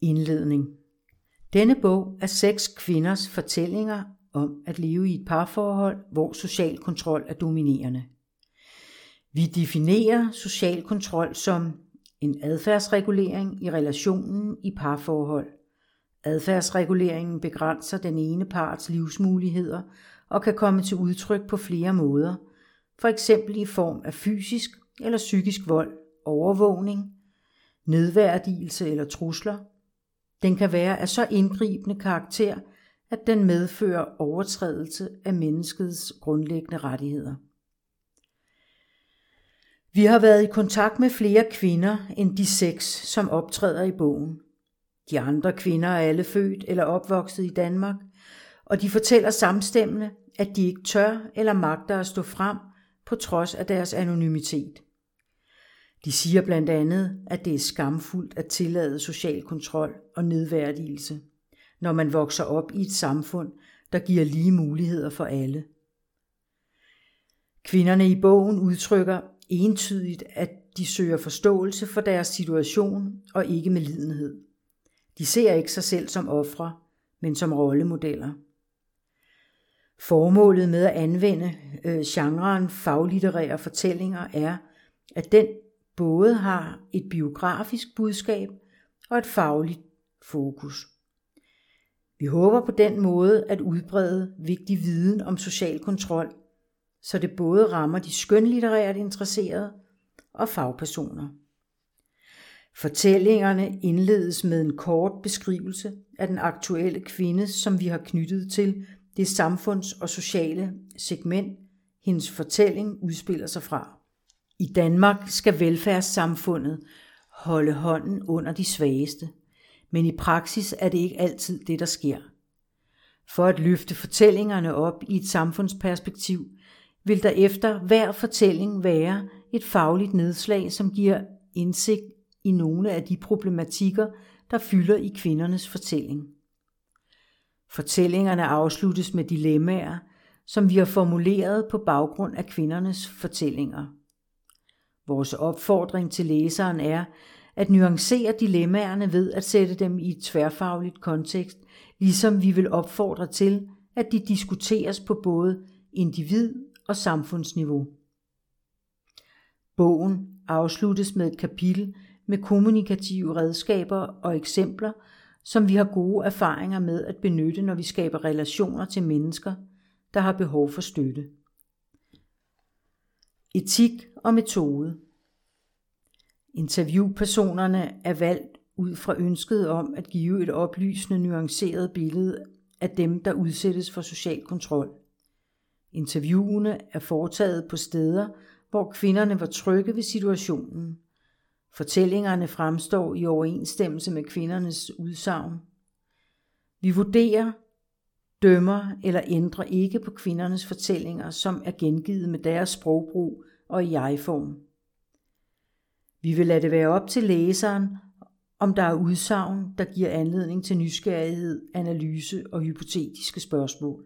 Indledning Denne bog er seks kvinders fortællinger om at leve i et parforhold, hvor social kontrol er dominerende. Vi definerer social kontrol som en adfærdsregulering i relationen i parforhold. Adfærdsreguleringen begrænser den ene parts livsmuligheder og kan komme til udtryk på flere måder, for eksempel i form af fysisk eller psykisk vold, overvågning, nedværdigelse eller trusler. Den kan være af så indgribende karakter, at den medfører overtrædelse af menneskets grundlæggende rettigheder. Vi har været i kontakt med flere kvinder end de seks, som optræder i bogen. De andre kvinder er alle født eller opvokset i Danmark, og de fortæller samstemmende, at de ikke tør eller magter at stå frem på trods af deres anonymitet. De siger blandt andet, at det er skamfuldt at tillade social kontrol og nedværdigelse, når man vokser op i et samfund, der giver lige muligheder for alle. Kvinderne i bogen udtrykker entydigt, at de søger forståelse for deres situation og ikke med lidenhed. De ser ikke sig selv som ofre, men som rollemodeller. Formålet med at anvende øh, genren faglitterære fortællinger er, at den både har et biografisk budskab og et fagligt fokus. Vi håber på den måde at udbrede vigtig viden om social kontrol, så det både rammer de skønlitterært interesserede og fagpersoner. Fortællingerne indledes med en kort beskrivelse af den aktuelle kvinde, som vi har knyttet til det samfunds- og sociale segment, hendes fortælling udspiller sig fra. I Danmark skal velfærdssamfundet holde hånden under de svageste, men i praksis er det ikke altid det, der sker. For at løfte fortællingerne op i et samfundsperspektiv, vil der efter hver fortælling være et fagligt nedslag, som giver indsigt i nogle af de problematikker, der fylder i kvindernes fortælling. Fortællingerne afsluttes med dilemmaer, som vi har formuleret på baggrund af kvindernes fortællinger. Vores opfordring til læseren er at nuancere dilemmaerne ved at sætte dem i et tværfagligt kontekst, ligesom vi vil opfordre til, at de diskuteres på både individ- og samfundsniveau. Bogen afsluttes med et kapitel med kommunikative redskaber og eksempler, som vi har gode erfaringer med at benytte, når vi skaber relationer til mennesker, der har behov for støtte. Etik og metode Interviewpersonerne er valgt ud fra ønsket om at give et oplysende, nuanceret billede af dem, der udsættes for social kontrol. Interviewene er foretaget på steder, hvor kvinderne var trygge ved situationen. Fortællingerne fremstår i overensstemmelse med kvindernes udsagn. Vi vurderer, dømmer eller ændrer ikke på kvindernes fortællinger, som er gengivet med deres sprogbrug og i jeg-form. Vi vil lade det være op til læseren, om der er udsagn, der giver anledning til nysgerrighed, analyse og hypotetiske spørgsmål.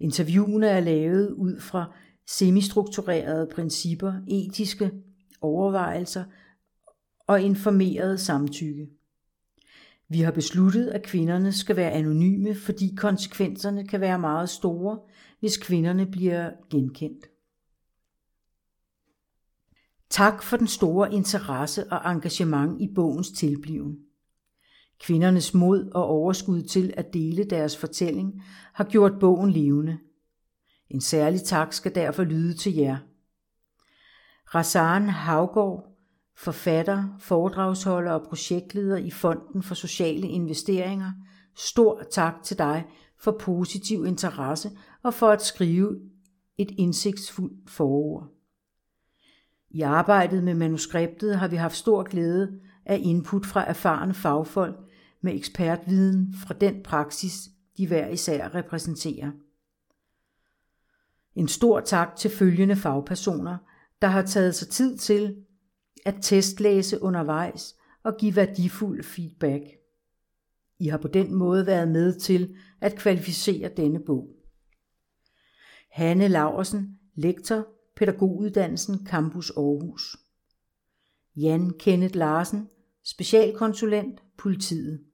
Interviewene er lavet ud fra semistrukturerede principper, etiske overvejelser og informeret samtykke. Vi har besluttet, at kvinderne skal være anonyme, fordi konsekvenserne kan være meget store, hvis kvinderne bliver genkendt. Tak for den store interesse og engagement i bogens tilbliven. Kvindernes mod og overskud til at dele deres fortælling har gjort bogen levende. En særlig tak skal derfor lyde til jer. Razan Havgård, forfatter, foredragsholder og projektleder i Fonden for Sociale Investeringer, stor tak til dig for positiv interesse og for at skrive et indsigtsfuldt forord. I arbejdet med manuskriptet har vi haft stor glæde af input fra erfarne fagfolk med ekspertviden fra den praksis, de hver især repræsenterer. En stor tak til følgende fagpersoner, der har taget sig tid til at testlæse undervejs og give værdifuld feedback. I har på den måde været med til at kvalificere denne bog. Hanne Laversen, lektor Pædagoguddannelsen Campus Aarhus. Jan Kenneth Larsen, specialkonsulent politiet.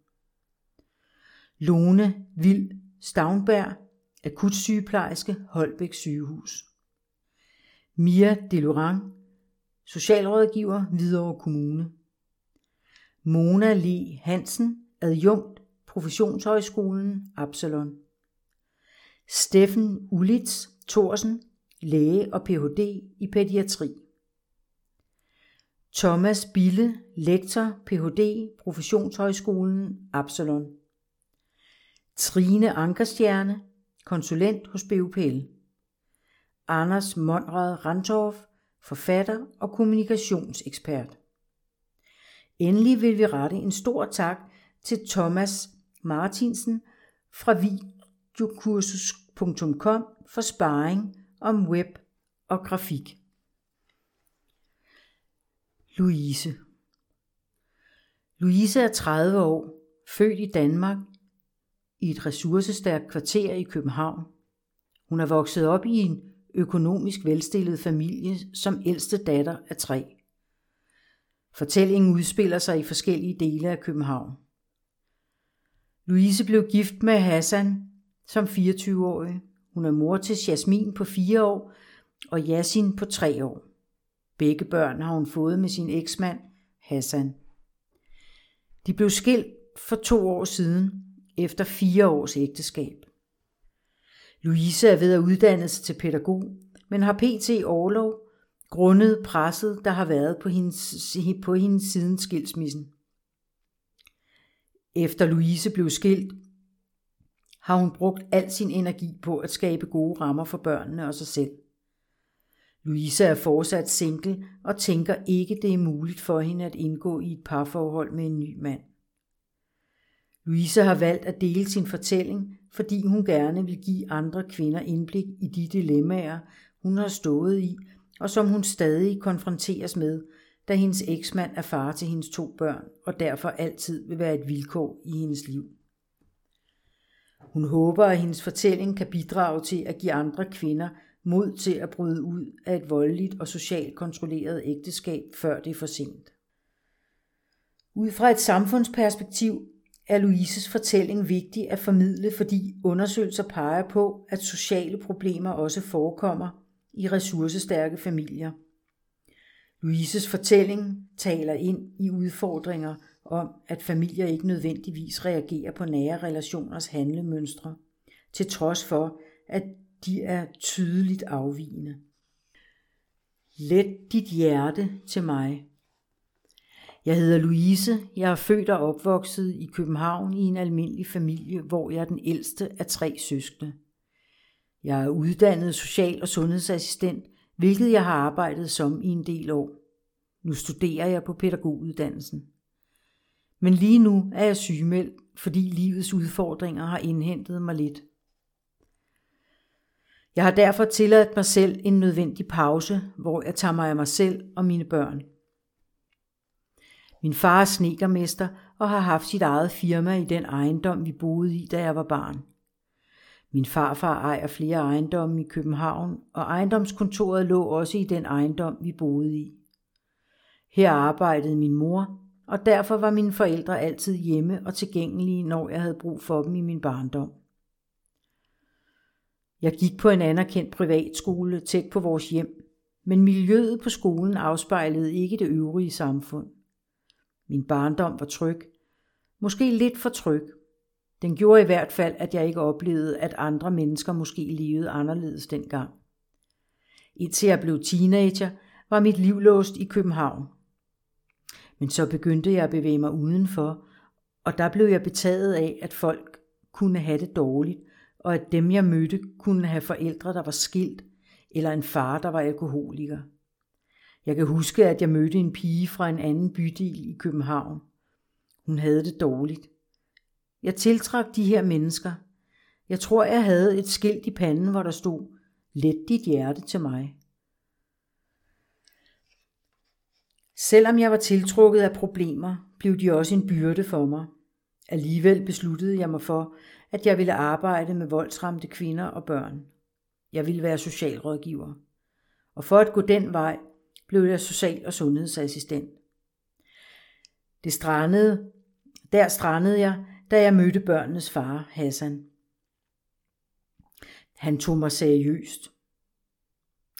Lone Vild Stavnberg, akutsygeplejerske, Holbæk sygehus. Mia Delorang, socialrådgiver, Hvidovre Kommune. Mona Li Hansen, adjunkt, Professionshøjskolen, Absalon. Steffen Ulitz Thorsen, læge og Ph.D. i pædiatri. Thomas Bille, lektor, Ph.D., Professionshøjskolen, Absalon. Trine Ankerstjerne, konsulent hos BUPL. Anders Monrad Rantorf, forfatter og kommunikationsekspert. Endelig vil vi rette en stor tak til Thomas Martinsen fra videokursus.com for sparring om web og grafik. Louise Louise er 30 år, født i Danmark, i et ressourcestærkt kvarter i København. Hun er vokset op i en økonomisk velstillet familie som ældste datter af tre. Fortællingen udspiller sig i forskellige dele af København. Louise blev gift med Hassan som 24-årig. Hun er mor til Jasmin på 4 år og Yasin på 3 år. Begge børn har hun fået med sin eksmand Hassan. De blev skilt for to år siden efter fire års ægteskab. Louise er ved at uddanne sig til pædagog, men har pt. overlov grundet presset, der har været på hendes, på hendes siden skilsmissen. Efter Louise blev skilt, har hun brugt al sin energi på at skabe gode rammer for børnene og sig selv. Louise er fortsat single og tænker ikke, det er muligt for hende at indgå i et parforhold med en ny mand. Louise har valgt at dele sin fortælling, fordi hun gerne vil give andre kvinder indblik i de dilemmaer, hun har stået i, og som hun stadig konfronteres med, da hendes eksmand er far til hendes to børn, og derfor altid vil være et vilkår i hendes liv. Hun håber, at hendes fortælling kan bidrage til at give andre kvinder mod til at bryde ud af et voldeligt og socialt kontrolleret ægteskab, før det er for sent. Ud fra et samfundsperspektiv er Louises fortælling vigtig at formidle, fordi undersøgelser peger på, at sociale problemer også forekommer i ressourcestærke familier. Louises fortælling taler ind i udfordringer om, at familier ikke nødvendigvis reagerer på nære relationers handlemønstre, til trods for, at de er tydeligt afvigende. Let dit hjerte til mig. Jeg hedder Louise. Jeg er født og opvokset i København i en almindelig familie, hvor jeg er den ældste af tre søskende. Jeg er uddannet social- og sundhedsassistent, hvilket jeg har arbejdet som i en del år. Nu studerer jeg på pædagoguddannelsen. Men lige nu er jeg sygemeldt, fordi livets udfordringer har indhentet mig lidt. Jeg har derfor tilladt mig selv en nødvendig pause, hvor jeg tager mig af mig selv og mine børn. Min far er snekermester og har haft sit eget firma i den ejendom, vi boede i, da jeg var barn. Min farfar ejer flere ejendomme i København, og ejendomskontoret lå også i den ejendom, vi boede i. Her arbejdede min mor, og derfor var mine forældre altid hjemme og tilgængelige, når jeg havde brug for dem i min barndom. Jeg gik på en anerkendt privatskole tæt på vores hjem, men miljøet på skolen afspejlede ikke det øvrige samfund. Min barndom var tryg, måske lidt for tryg. Den gjorde i hvert fald, at jeg ikke oplevede, at andre mennesker måske levede anderledes dengang. Indtil jeg blev teenager, var mit liv låst i København. Men så begyndte jeg at bevæge mig udenfor, og der blev jeg betaget af, at folk kunne have det dårligt, og at dem jeg mødte kunne have forældre, der var skilt, eller en far, der var alkoholiker. Jeg kan huske, at jeg mødte en pige fra en anden bydel i København. Hun havde det dårligt. Jeg tiltrak de her mennesker. Jeg tror, jeg havde et skilt i panden, hvor der stod, let dit hjerte til mig. Selvom jeg var tiltrukket af problemer, blev de også en byrde for mig. Alligevel besluttede jeg mig for, at jeg ville arbejde med voldsramte kvinder og børn. Jeg ville være socialrådgiver. Og for at gå den vej, blev jeg social- og sundhedsassistent. Det strandede Der strandede jeg, da jeg mødte børnenes far, Hassan. Han tog mig seriøst.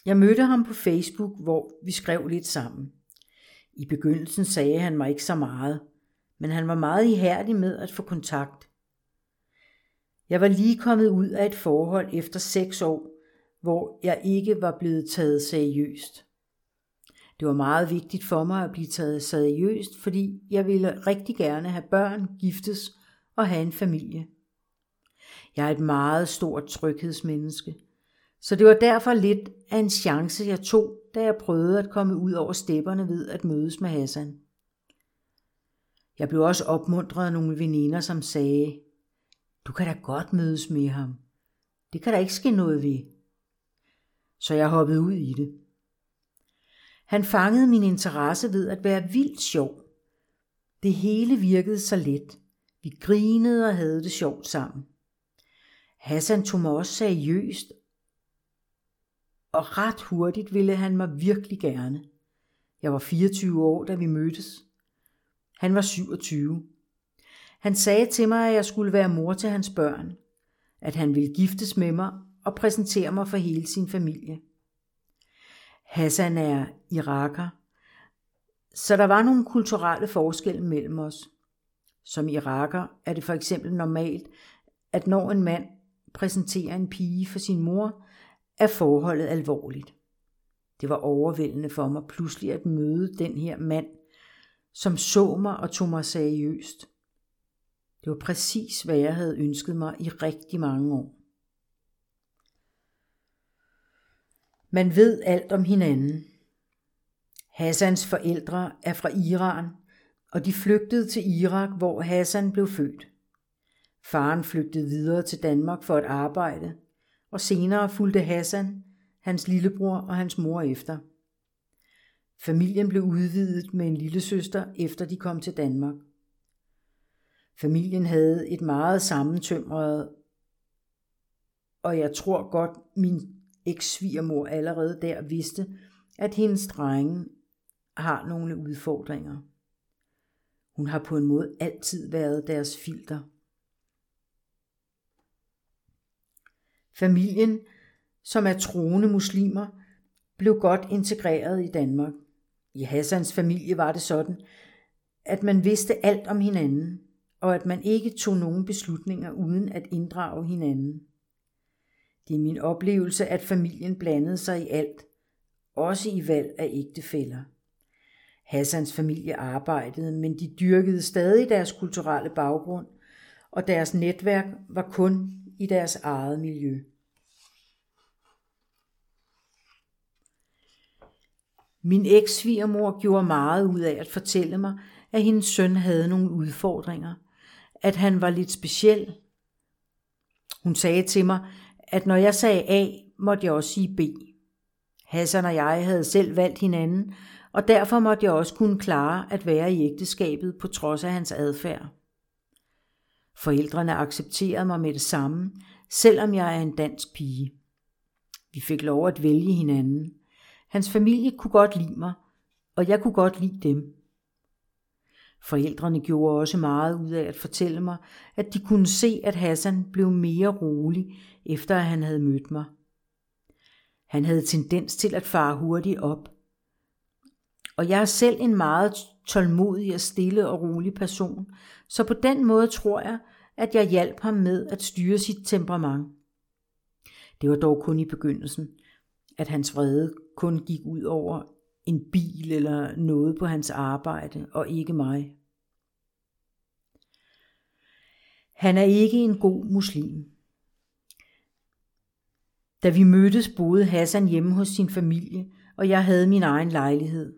Jeg mødte ham på Facebook, hvor vi skrev lidt sammen. I begyndelsen sagde han mig ikke så meget, men han var meget ihærdig med at få kontakt. Jeg var lige kommet ud af et forhold efter seks år, hvor jeg ikke var blevet taget seriøst. Det var meget vigtigt for mig at blive taget seriøst, fordi jeg ville rigtig gerne have børn, giftes og have en familie. Jeg er et meget stort tryghedsmenneske, så det var derfor lidt af en chance, jeg tog, da jeg prøvede at komme ud over stepperne ved at mødes med Hassan. Jeg blev også opmuntret af nogle veninder, som sagde, du kan da godt mødes med ham. Det kan der ikke ske noget ved. Så jeg hoppede ud i det. Han fangede min interesse ved at være vildt sjov. Det hele virkede så let. Vi grinede og havde det sjovt sammen. Hassan tog mig også seriøst, og ret hurtigt ville han mig virkelig gerne. Jeg var 24 år, da vi mødtes. Han var 27. Han sagde til mig, at jeg skulle være mor til hans børn, at han ville giftes med mig og præsentere mig for hele sin familie. Hassan er iraker, så der var nogle kulturelle forskelle mellem os. Som iraker er det for eksempel normalt, at når en mand præsenterer en pige for sin mor, er forholdet alvorligt. Det var overvældende for mig pludselig at møde den her mand, som så mig og tog mig seriøst. Det var præcis, hvad jeg havde ønsket mig i rigtig mange år. Man ved alt om hinanden. Hassans forældre er fra Iran, og de flygtede til Irak, hvor Hassan blev født. Faren flygtede videre til Danmark for at arbejde, og senere fulgte Hassan, hans lillebror og hans mor efter. Familien blev udvidet med en lille søster, efter de kom til Danmark. Familien havde et meget sammentømret, og jeg tror godt, min eks-svigermor allerede der vidste, at hendes drenge har nogle udfordringer. Hun har på en måde altid været deres filter. Familien, som er troende muslimer, blev godt integreret i Danmark. I Hassans familie var det sådan, at man vidste alt om hinanden, og at man ikke tog nogen beslutninger uden at inddrage hinanden. Det er min oplevelse, at familien blandede sig i alt, også i valg af ægtefæller. Hassans familie arbejdede, men de dyrkede stadig deres kulturelle baggrund, og deres netværk var kun i deres eget miljø. Min eks-svigermor gjorde meget ud af at fortælle mig, at hendes søn havde nogle udfordringer, at han var lidt speciel. Hun sagde til mig, at når jeg sagde A, måtte jeg også sige B. Hassan og jeg havde selv valgt hinanden, og derfor måtte jeg også kunne klare at være i ægteskabet på trods af hans adfærd. Forældrene accepterede mig med det samme, selvom jeg er en dansk pige. Vi fik lov at vælge hinanden. Hans familie kunne godt lide mig, og jeg kunne godt lide dem. Forældrene gjorde også meget ud af at fortælle mig, at de kunne se, at Hassan blev mere rolig, efter at han havde mødt mig. Han havde tendens til at fare hurtigt op. Og jeg er selv en meget tålmodig og stille og rolig person, så på den måde tror jeg, at jeg hjalp ham med at styre sit temperament. Det var dog kun i begyndelsen, at hans vrede kun gik ud over en bil eller noget på hans arbejde, og ikke mig. Han er ikke en god muslim. Da vi mødtes, boede Hassan hjemme hos sin familie, og jeg havde min egen lejlighed.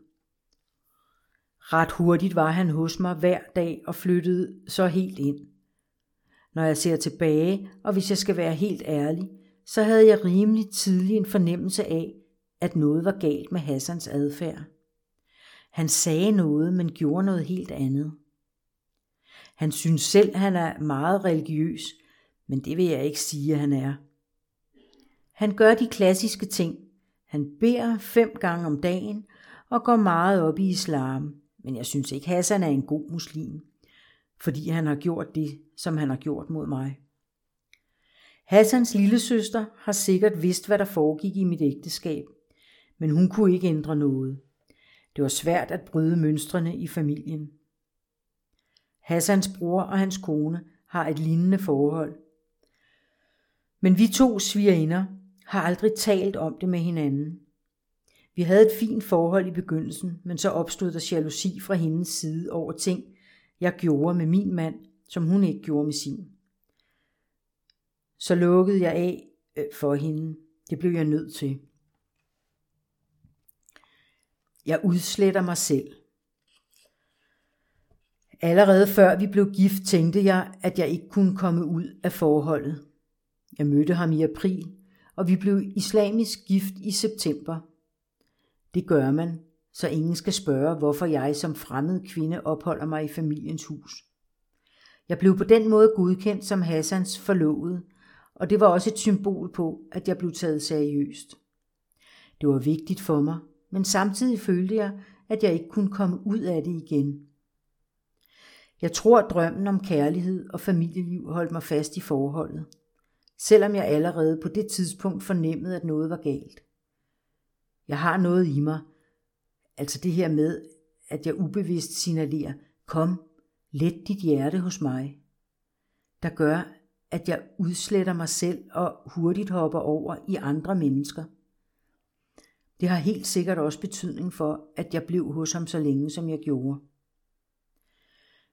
Ret hurtigt var han hos mig hver dag og flyttede så helt ind. Når jeg ser tilbage, og hvis jeg skal være helt ærlig, så havde jeg rimelig tidlig en fornemmelse af, at noget var galt med Hassans adfærd. Han sagde noget, men gjorde noget helt andet. Han synes selv, han er meget religiøs, men det vil jeg ikke sige, at han er. Han gør de klassiske ting. Han beder fem gange om dagen og går meget op i islam, men jeg synes ikke, Hassan er en god muslim. fordi han har gjort det, som han har gjort mod mig. Hassans lille søster har sikkert vidst, hvad der foregik i mit ægteskab, men hun kunne ikke ændre noget. Det var svært at bryde mønstrene i familien. Hassans bror og hans kone har et lignende forhold. Men vi to svigerinder har aldrig talt om det med hinanden. Vi havde et fint forhold i begyndelsen, men så opstod der jalousi fra hendes side over ting, jeg gjorde med min mand, som hun ikke gjorde med sin. Så lukkede jeg af øh, for hende. Det blev jeg nødt til. Jeg udsletter mig selv. Allerede før vi blev gift, tænkte jeg, at jeg ikke kunne komme ud af forholdet. Jeg mødte ham i april, og vi blev islamisk gift i september. Det gør man, så ingen skal spørge, hvorfor jeg som fremmed kvinde opholder mig i familiens hus. Jeg blev på den måde godkendt som Hassans forlovede, og det var også et symbol på, at jeg blev taget seriøst. Det var vigtigt for mig, men samtidig følte jeg, at jeg ikke kunne komme ud af det igen. Jeg tror, at drømmen om kærlighed og familieliv holdt mig fast i forholdet, selvom jeg allerede på det tidspunkt fornemmede, at noget var galt. Jeg har noget i mig, altså det her med, at jeg ubevidst signalerer, kom, let dit hjerte hos mig, der gør, at jeg udsletter mig selv og hurtigt hopper over i andre mennesker. Det har helt sikkert også betydning for, at jeg blev hos ham så længe, som jeg gjorde.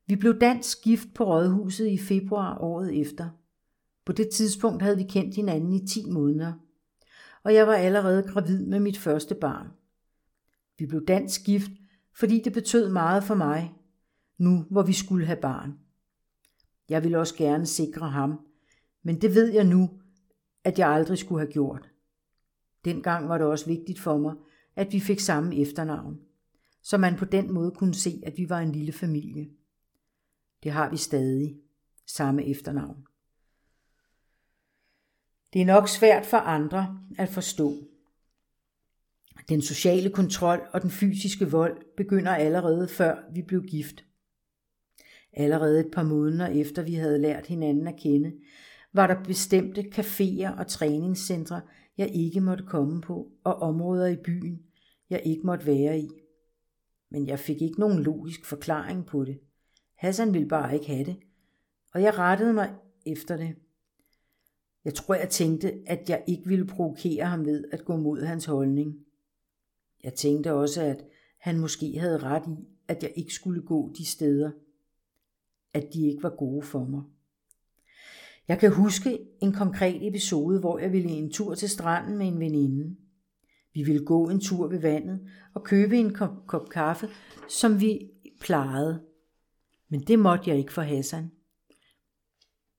Vi blev dansk gift på rådhuset i februar året efter. På det tidspunkt havde vi kendt hinanden i 10 måneder, og jeg var allerede gravid med mit første barn. Vi blev dansk gift, fordi det betød meget for mig, nu hvor vi skulle have barn. Jeg ville også gerne sikre ham, men det ved jeg nu, at jeg aldrig skulle have gjort. Dengang var det også vigtigt for mig, at vi fik samme efternavn, så man på den måde kunne se, at vi var en lille familie. Det har vi stadig, samme efternavn. Det er nok svært for andre at forstå. Den sociale kontrol og den fysiske vold begynder allerede før vi blev gift. Allerede et par måneder efter vi havde lært hinanden at kende, var der bestemte caféer og træningscentre, jeg ikke måtte komme på, og områder i byen, jeg ikke måtte være i. Men jeg fik ikke nogen logisk forklaring på det. Hassan ville bare ikke have det, og jeg rettede mig efter det. Jeg tror, jeg tænkte, at jeg ikke ville provokere ham ved at gå mod hans holdning. Jeg tænkte også, at han måske havde ret i, at jeg ikke skulle gå de steder, at de ikke var gode for mig. Jeg kan huske en konkret episode, hvor jeg ville en tur til stranden med en veninde. Vi ville gå en tur ved vandet og købe en kop, kop kaffe, som vi plejede. Men det måtte jeg ikke for Hassan.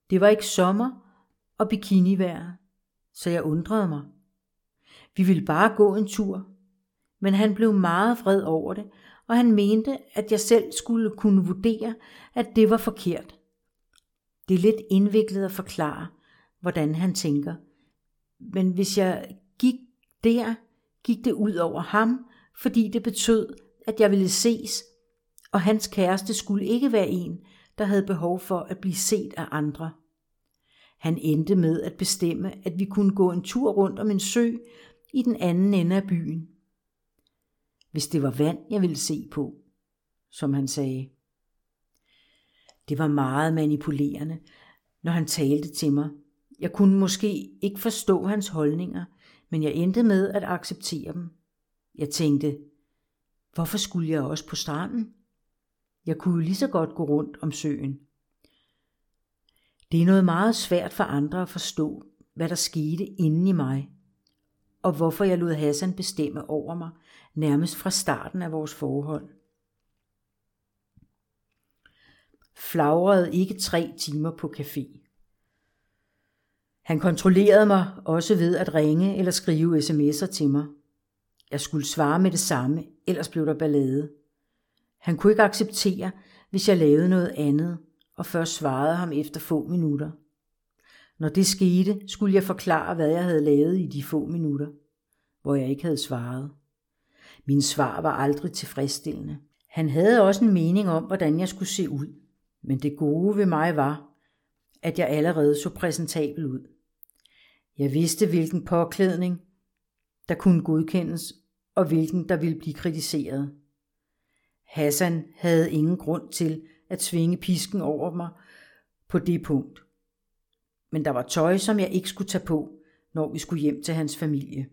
Det var ikke sommer og bikinivejr, så jeg undrede mig. Vi ville bare gå en tur, men han blev meget vred over det, og han mente, at jeg selv skulle kunne vurdere, at det var forkert. Det er lidt indviklet at forklare, hvordan han tænker. Men hvis jeg gik der, gik det ud over ham, fordi det betød, at jeg ville ses, og hans kæreste skulle ikke være en, der havde behov for at blive set af andre. Han endte med at bestemme, at vi kunne gå en tur rundt om en sø i den anden ende af byen. Hvis det var vand, jeg ville se på, som han sagde. Det var meget manipulerende, når han talte til mig. Jeg kunne måske ikke forstå hans holdninger, men jeg endte med at acceptere dem. Jeg tænkte, hvorfor skulle jeg også på stranden? Jeg kunne jo lige så godt gå rundt om søen. Det er noget meget svært for andre at forstå, hvad der skete inde i mig, og hvorfor jeg lod Hassan bestemme over mig nærmest fra starten af vores forhold. Flagrede ikke tre timer på café. Han kontrollerede mig også ved at ringe eller skrive sms'er til mig. Jeg skulle svare med det samme, ellers blev der ballade. Han kunne ikke acceptere, hvis jeg lavede noget andet, og først svarede ham efter få minutter. Når det skete, skulle jeg forklare, hvad jeg havde lavet i de få minutter, hvor jeg ikke havde svaret. Min svar var aldrig tilfredsstillende. Han havde også en mening om, hvordan jeg skulle se ud. Men det gode ved mig var, at jeg allerede så præsentabel ud. Jeg vidste, hvilken påklædning, der kunne godkendes, og hvilken, der ville blive kritiseret. Hassan havde ingen grund til at svinge pisken over mig på det punkt. Men der var tøj, som jeg ikke skulle tage på, når vi skulle hjem til hans familie.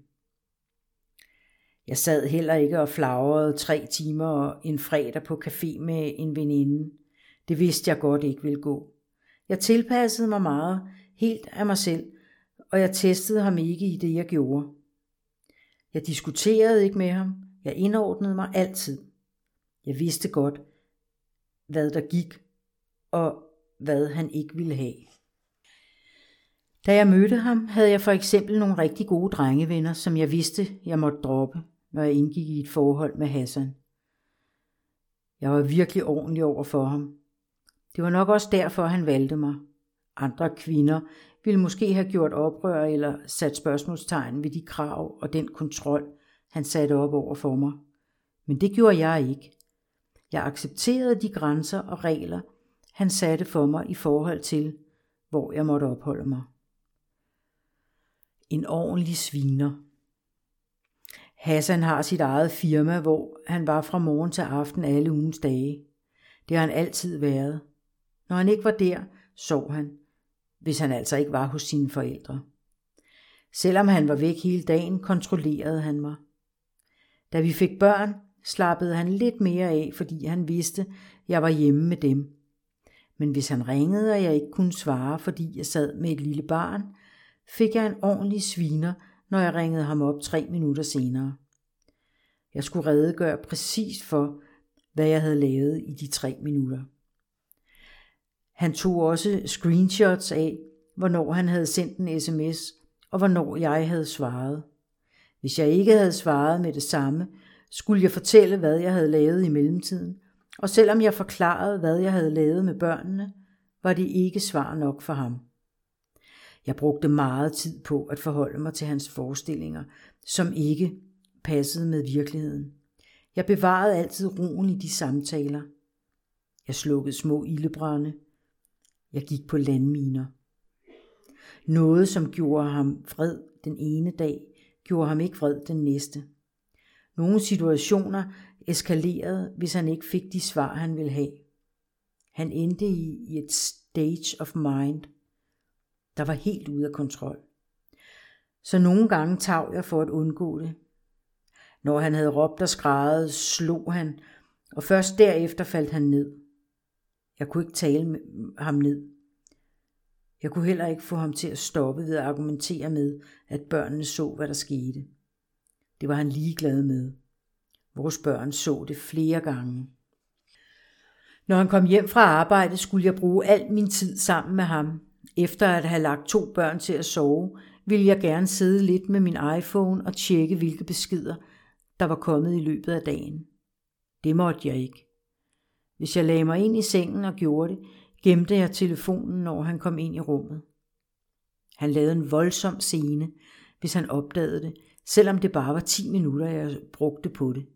Jeg sad heller ikke og flagrede tre timer en fredag på café med en veninde. Det vidste jeg godt ikke ville gå. Jeg tilpassede mig meget, helt af mig selv, og jeg testede ham ikke i det, jeg gjorde. Jeg diskuterede ikke med ham. Jeg indordnede mig altid. Jeg vidste godt, hvad der gik, og hvad han ikke ville have. Da jeg mødte ham, havde jeg for eksempel nogle rigtig gode drengevenner, som jeg vidste, jeg måtte droppe, når jeg indgik i et forhold med Hassan. Jeg var virkelig ordentlig over for ham. Det var nok også derfor, han valgte mig. Andre kvinder ville måske have gjort oprør eller sat spørgsmålstegn ved de krav og den kontrol, han satte op over for mig. Men det gjorde jeg ikke. Jeg accepterede de grænser og regler, han satte for mig i forhold til, hvor jeg måtte opholde mig. En ordentlig sviner. Hassan har sit eget firma, hvor han var fra morgen til aften alle ugens dage. Det har han altid været. Når han ikke var der, sov han, hvis han altså ikke var hos sine forældre. Selvom han var væk hele dagen, kontrollerede han mig. Da vi fik børn, slappede han lidt mere af, fordi han vidste, jeg var hjemme med dem. Men hvis han ringede, og jeg ikke kunne svare, fordi jeg sad med et lille barn, fik jeg en ordentlig sviner, når jeg ringede ham op tre minutter senere. Jeg skulle redegøre præcis for, hvad jeg havde lavet i de tre minutter. Han tog også screenshots af, hvornår han havde sendt en sms, og hvornår jeg havde svaret. Hvis jeg ikke havde svaret med det samme, skulle jeg fortælle, hvad jeg havde lavet i mellemtiden, og selvom jeg forklarede, hvad jeg havde lavet med børnene, var det ikke svar nok for ham. Jeg brugte meget tid på at forholde mig til hans forestillinger, som ikke passede med virkeligheden. Jeg bevarede altid roen i de samtaler. Jeg slukkede små ildebrænde. Jeg gik på landminer. Noget, som gjorde ham fred den ene dag, gjorde ham ikke fred den næste. Nogle situationer eskalerede, hvis han ikke fik de svar, han ville have. Han endte i, i et stage of mind, der var helt ude af kontrol. Så nogle gange tav jeg for at undgå det. Når han havde råbt og skrædet, slog han, og først derefter faldt han ned. Jeg kunne ikke tale med mm, ham ned. Jeg kunne heller ikke få ham til at stoppe ved at argumentere med, at børnene så, hvad der skete. Det var han ligeglad med. Vores børn så det flere gange. Når han kom hjem fra arbejde, skulle jeg bruge al min tid sammen med ham. Efter at have lagt to børn til at sove, ville jeg gerne sidde lidt med min iPhone og tjekke, hvilke beskeder, der var kommet i løbet af dagen. Det måtte jeg ikke. Hvis jeg lagde mig ind i sengen og gjorde det, gemte jeg telefonen, når han kom ind i rummet. Han lavede en voldsom scene, hvis han opdagede det, selvom det bare var 10 minutter, jeg brugte på det.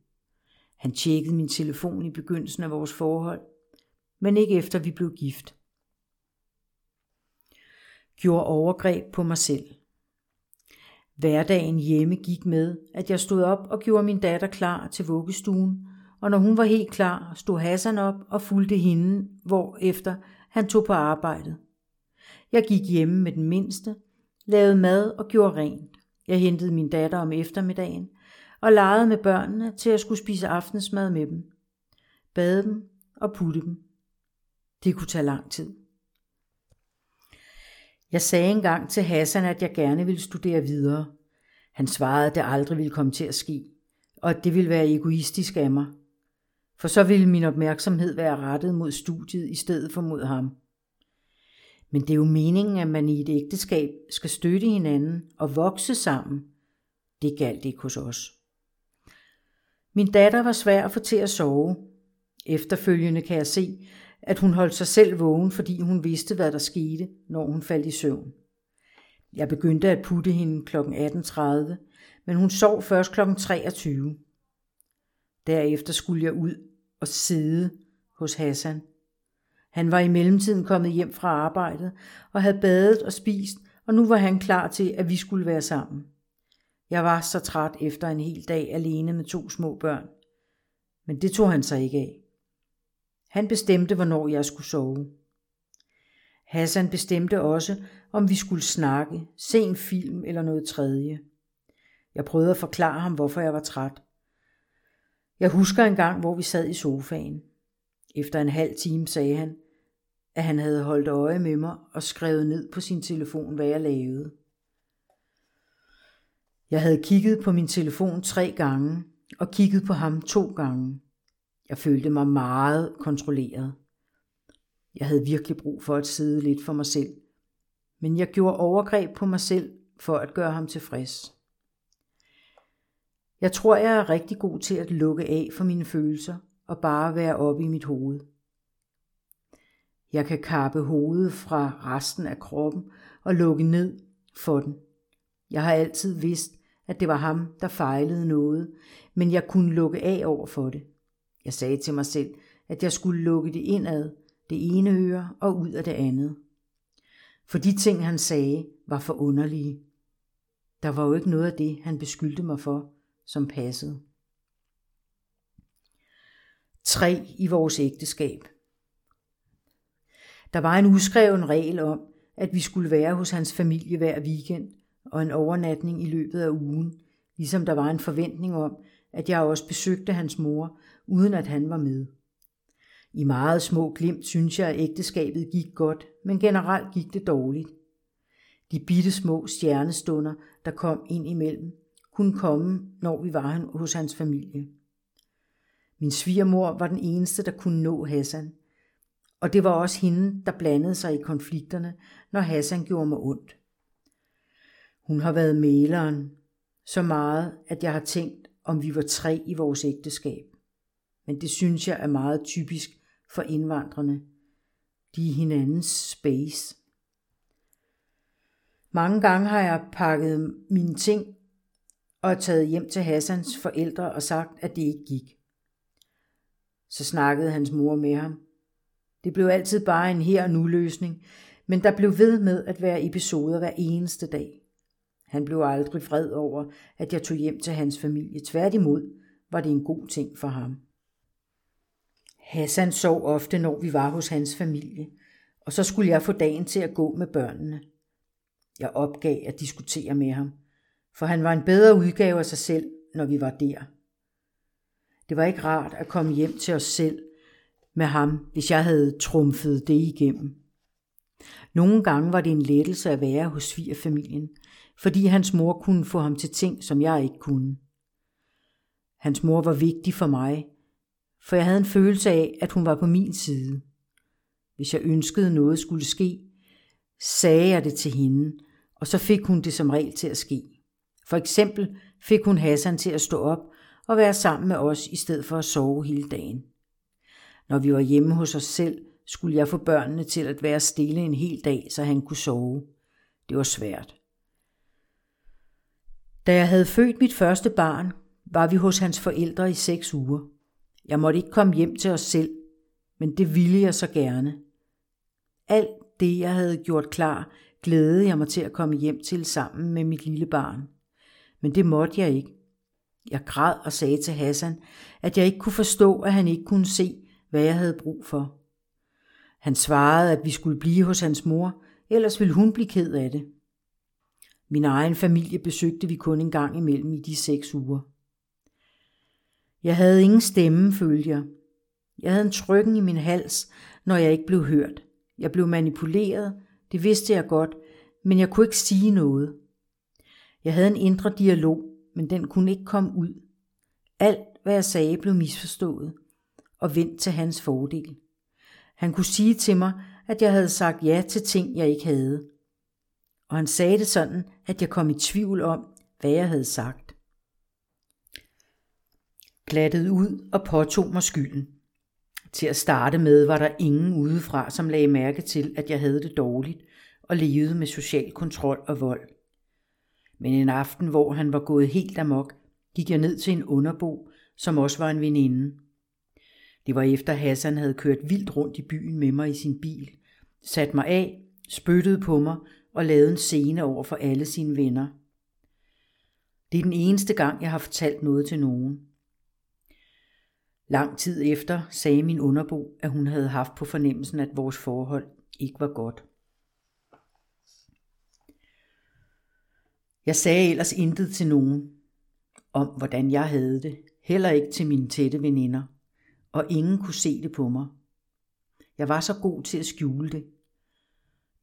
Han tjekkede min telefon i begyndelsen af vores forhold, men ikke efter vi blev gift. Gjorde overgreb på mig selv. Hverdagen hjemme gik med, at jeg stod op og gjorde min datter klar til vuggestuen, og når hun var helt klar, stod Hassan op og fulgte hende, hvor efter han tog på arbejdet. Jeg gik hjemme med den mindste, lavede mad og gjorde rent. Jeg hentede min datter om eftermiddagen og legede med børnene til at skulle spise aftensmad med dem. Bade dem og putte dem. Det kunne tage lang tid. Jeg sagde engang til Hassan, at jeg gerne ville studere videre. Han svarede, at det aldrig ville komme til at ske, og at det ville være egoistisk af mig. For så ville min opmærksomhed være rettet mod studiet i stedet for mod ham. Men det er jo meningen, at man i et ægteskab skal støtte hinanden og vokse sammen. Det galt ikke hos os. Min datter var svær at få til at sove. Efterfølgende kan jeg se, at hun holdt sig selv vågen, fordi hun vidste, hvad der skete, når hun faldt i søvn. Jeg begyndte at putte hende kl. 18.30, men hun sov først kl. 23. Derefter skulle jeg ud og sidde hos Hassan. Han var i mellemtiden kommet hjem fra arbejdet og havde badet og spist, og nu var han klar til, at vi skulle være sammen. Jeg var så træt efter en hel dag alene med to små børn. Men det tog han sig ikke af. Han bestemte, hvornår jeg skulle sove. Hassan bestemte også, om vi skulle snakke, se en film eller noget tredje. Jeg prøvede at forklare ham, hvorfor jeg var træt. Jeg husker en gang, hvor vi sad i sofaen. Efter en halv time sagde han, at han havde holdt øje med mig og skrevet ned på sin telefon, hvad jeg lavede. Jeg havde kigget på min telefon tre gange og kigget på ham to gange. Jeg følte mig meget kontrolleret. Jeg havde virkelig brug for at sidde lidt for mig selv. Men jeg gjorde overgreb på mig selv for at gøre ham tilfreds. Jeg tror, jeg er rigtig god til at lukke af for mine følelser og bare være oppe i mit hoved. Jeg kan kappe hovedet fra resten af kroppen og lukke ned for den. Jeg har altid vidst, at det var ham, der fejlede noget, men jeg kunne lukke af over for det. Jeg sagde til mig selv, at jeg skulle lukke det indad, det ene øre og ud af det andet. For de ting, han sagde, var for underlige. Der var jo ikke noget af det, han beskyldte mig for, som passede. 3 i vores ægteskab. Der var en uskreven regel om, at vi skulle være hos hans familie hver weekend og en overnatning i løbet af ugen, ligesom der var en forventning om, at jeg også besøgte hans mor, uden at han var med. I meget små glimt synes jeg, at ægteskabet gik godt, men generelt gik det dårligt. De bitte små stjernestunder, der kom ind imellem, kunne komme, når vi var hos hans familie. Min svigermor var den eneste, der kunne nå Hassan, og det var også hende, der blandede sig i konflikterne, når Hassan gjorde mig ondt. Hun har været maleren, så meget, at jeg har tænkt, om vi var tre i vores ægteskab. Men det synes jeg er meget typisk for indvandrerne. De er hinandens space. Mange gange har jeg pakket mine ting og taget hjem til Hassans forældre og sagt, at det ikke gik. Så snakkede hans mor med ham. Det blev altid bare en her og nu løsning, men der blev ved med at være episoder hver eneste dag. Han blev aldrig vred over, at jeg tog hjem til hans familie. Tværtimod var det en god ting for ham. Hassan sov ofte, når vi var hos hans familie, og så skulle jeg få dagen til at gå med børnene. Jeg opgav at diskutere med ham, for han var en bedre udgave af sig selv, når vi var der. Det var ikke rart at komme hjem til os selv med ham, hvis jeg havde trumfet det igennem. Nogle gange var det en lettelse at være hos svigerfamilien, fordi hans mor kunne få ham til ting, som jeg ikke kunne. Hans mor var vigtig for mig, for jeg havde en følelse af, at hun var på min side. Hvis jeg ønskede noget skulle ske, sagde jeg det til hende, og så fik hun det som regel til at ske. For eksempel fik hun Hassan til at stå op og være sammen med os i stedet for at sove hele dagen. Når vi var hjemme hos os selv, skulle jeg få børnene til at være stille en hel dag, så han kunne sove. Det var svært. Da jeg havde født mit første barn, var vi hos hans forældre i seks uger. Jeg måtte ikke komme hjem til os selv, men det ville jeg så gerne. Alt det, jeg havde gjort klar, glædede jeg mig til at komme hjem til sammen med mit lille barn. Men det måtte jeg ikke. Jeg græd og sagde til Hassan, at jeg ikke kunne forstå, at han ikke kunne se, hvad jeg havde brug for. Han svarede, at vi skulle blive hos hans mor, ellers ville hun blive ked af det. Min egen familie besøgte vi kun en gang imellem i de seks uger. Jeg havde ingen stemme, følte jeg. Jeg havde en trykken i min hals, når jeg ikke blev hørt. Jeg blev manipuleret, det vidste jeg godt, men jeg kunne ikke sige noget. Jeg havde en indre dialog, men den kunne ikke komme ud. Alt, hvad jeg sagde, blev misforstået og vendt til hans fordel. Han kunne sige til mig, at jeg havde sagt ja til ting, jeg ikke havde. Og han sagde det sådan, at jeg kom i tvivl om, hvad jeg havde sagt. Glattede ud og påtog mig skylden. Til at starte med var der ingen udefra, som lagde mærke til, at jeg havde det dårligt og levede med social kontrol og vold. Men en aften, hvor han var gået helt amok, gik jeg ned til en underbo, som også var en veninde. Det var efter Hassan havde kørt vildt rundt i byen med mig i sin bil, sat mig af, spyttede på mig og lavede en scene over for alle sine venner. Det er den eneste gang, jeg har fortalt noget til nogen. Lang tid efter sagde min underbo, at hun havde haft på fornemmelsen, at vores forhold ikke var godt. Jeg sagde ellers intet til nogen om, hvordan jeg havde det, heller ikke til mine tætte veninder, og ingen kunne se det på mig. Jeg var så god til at skjule det.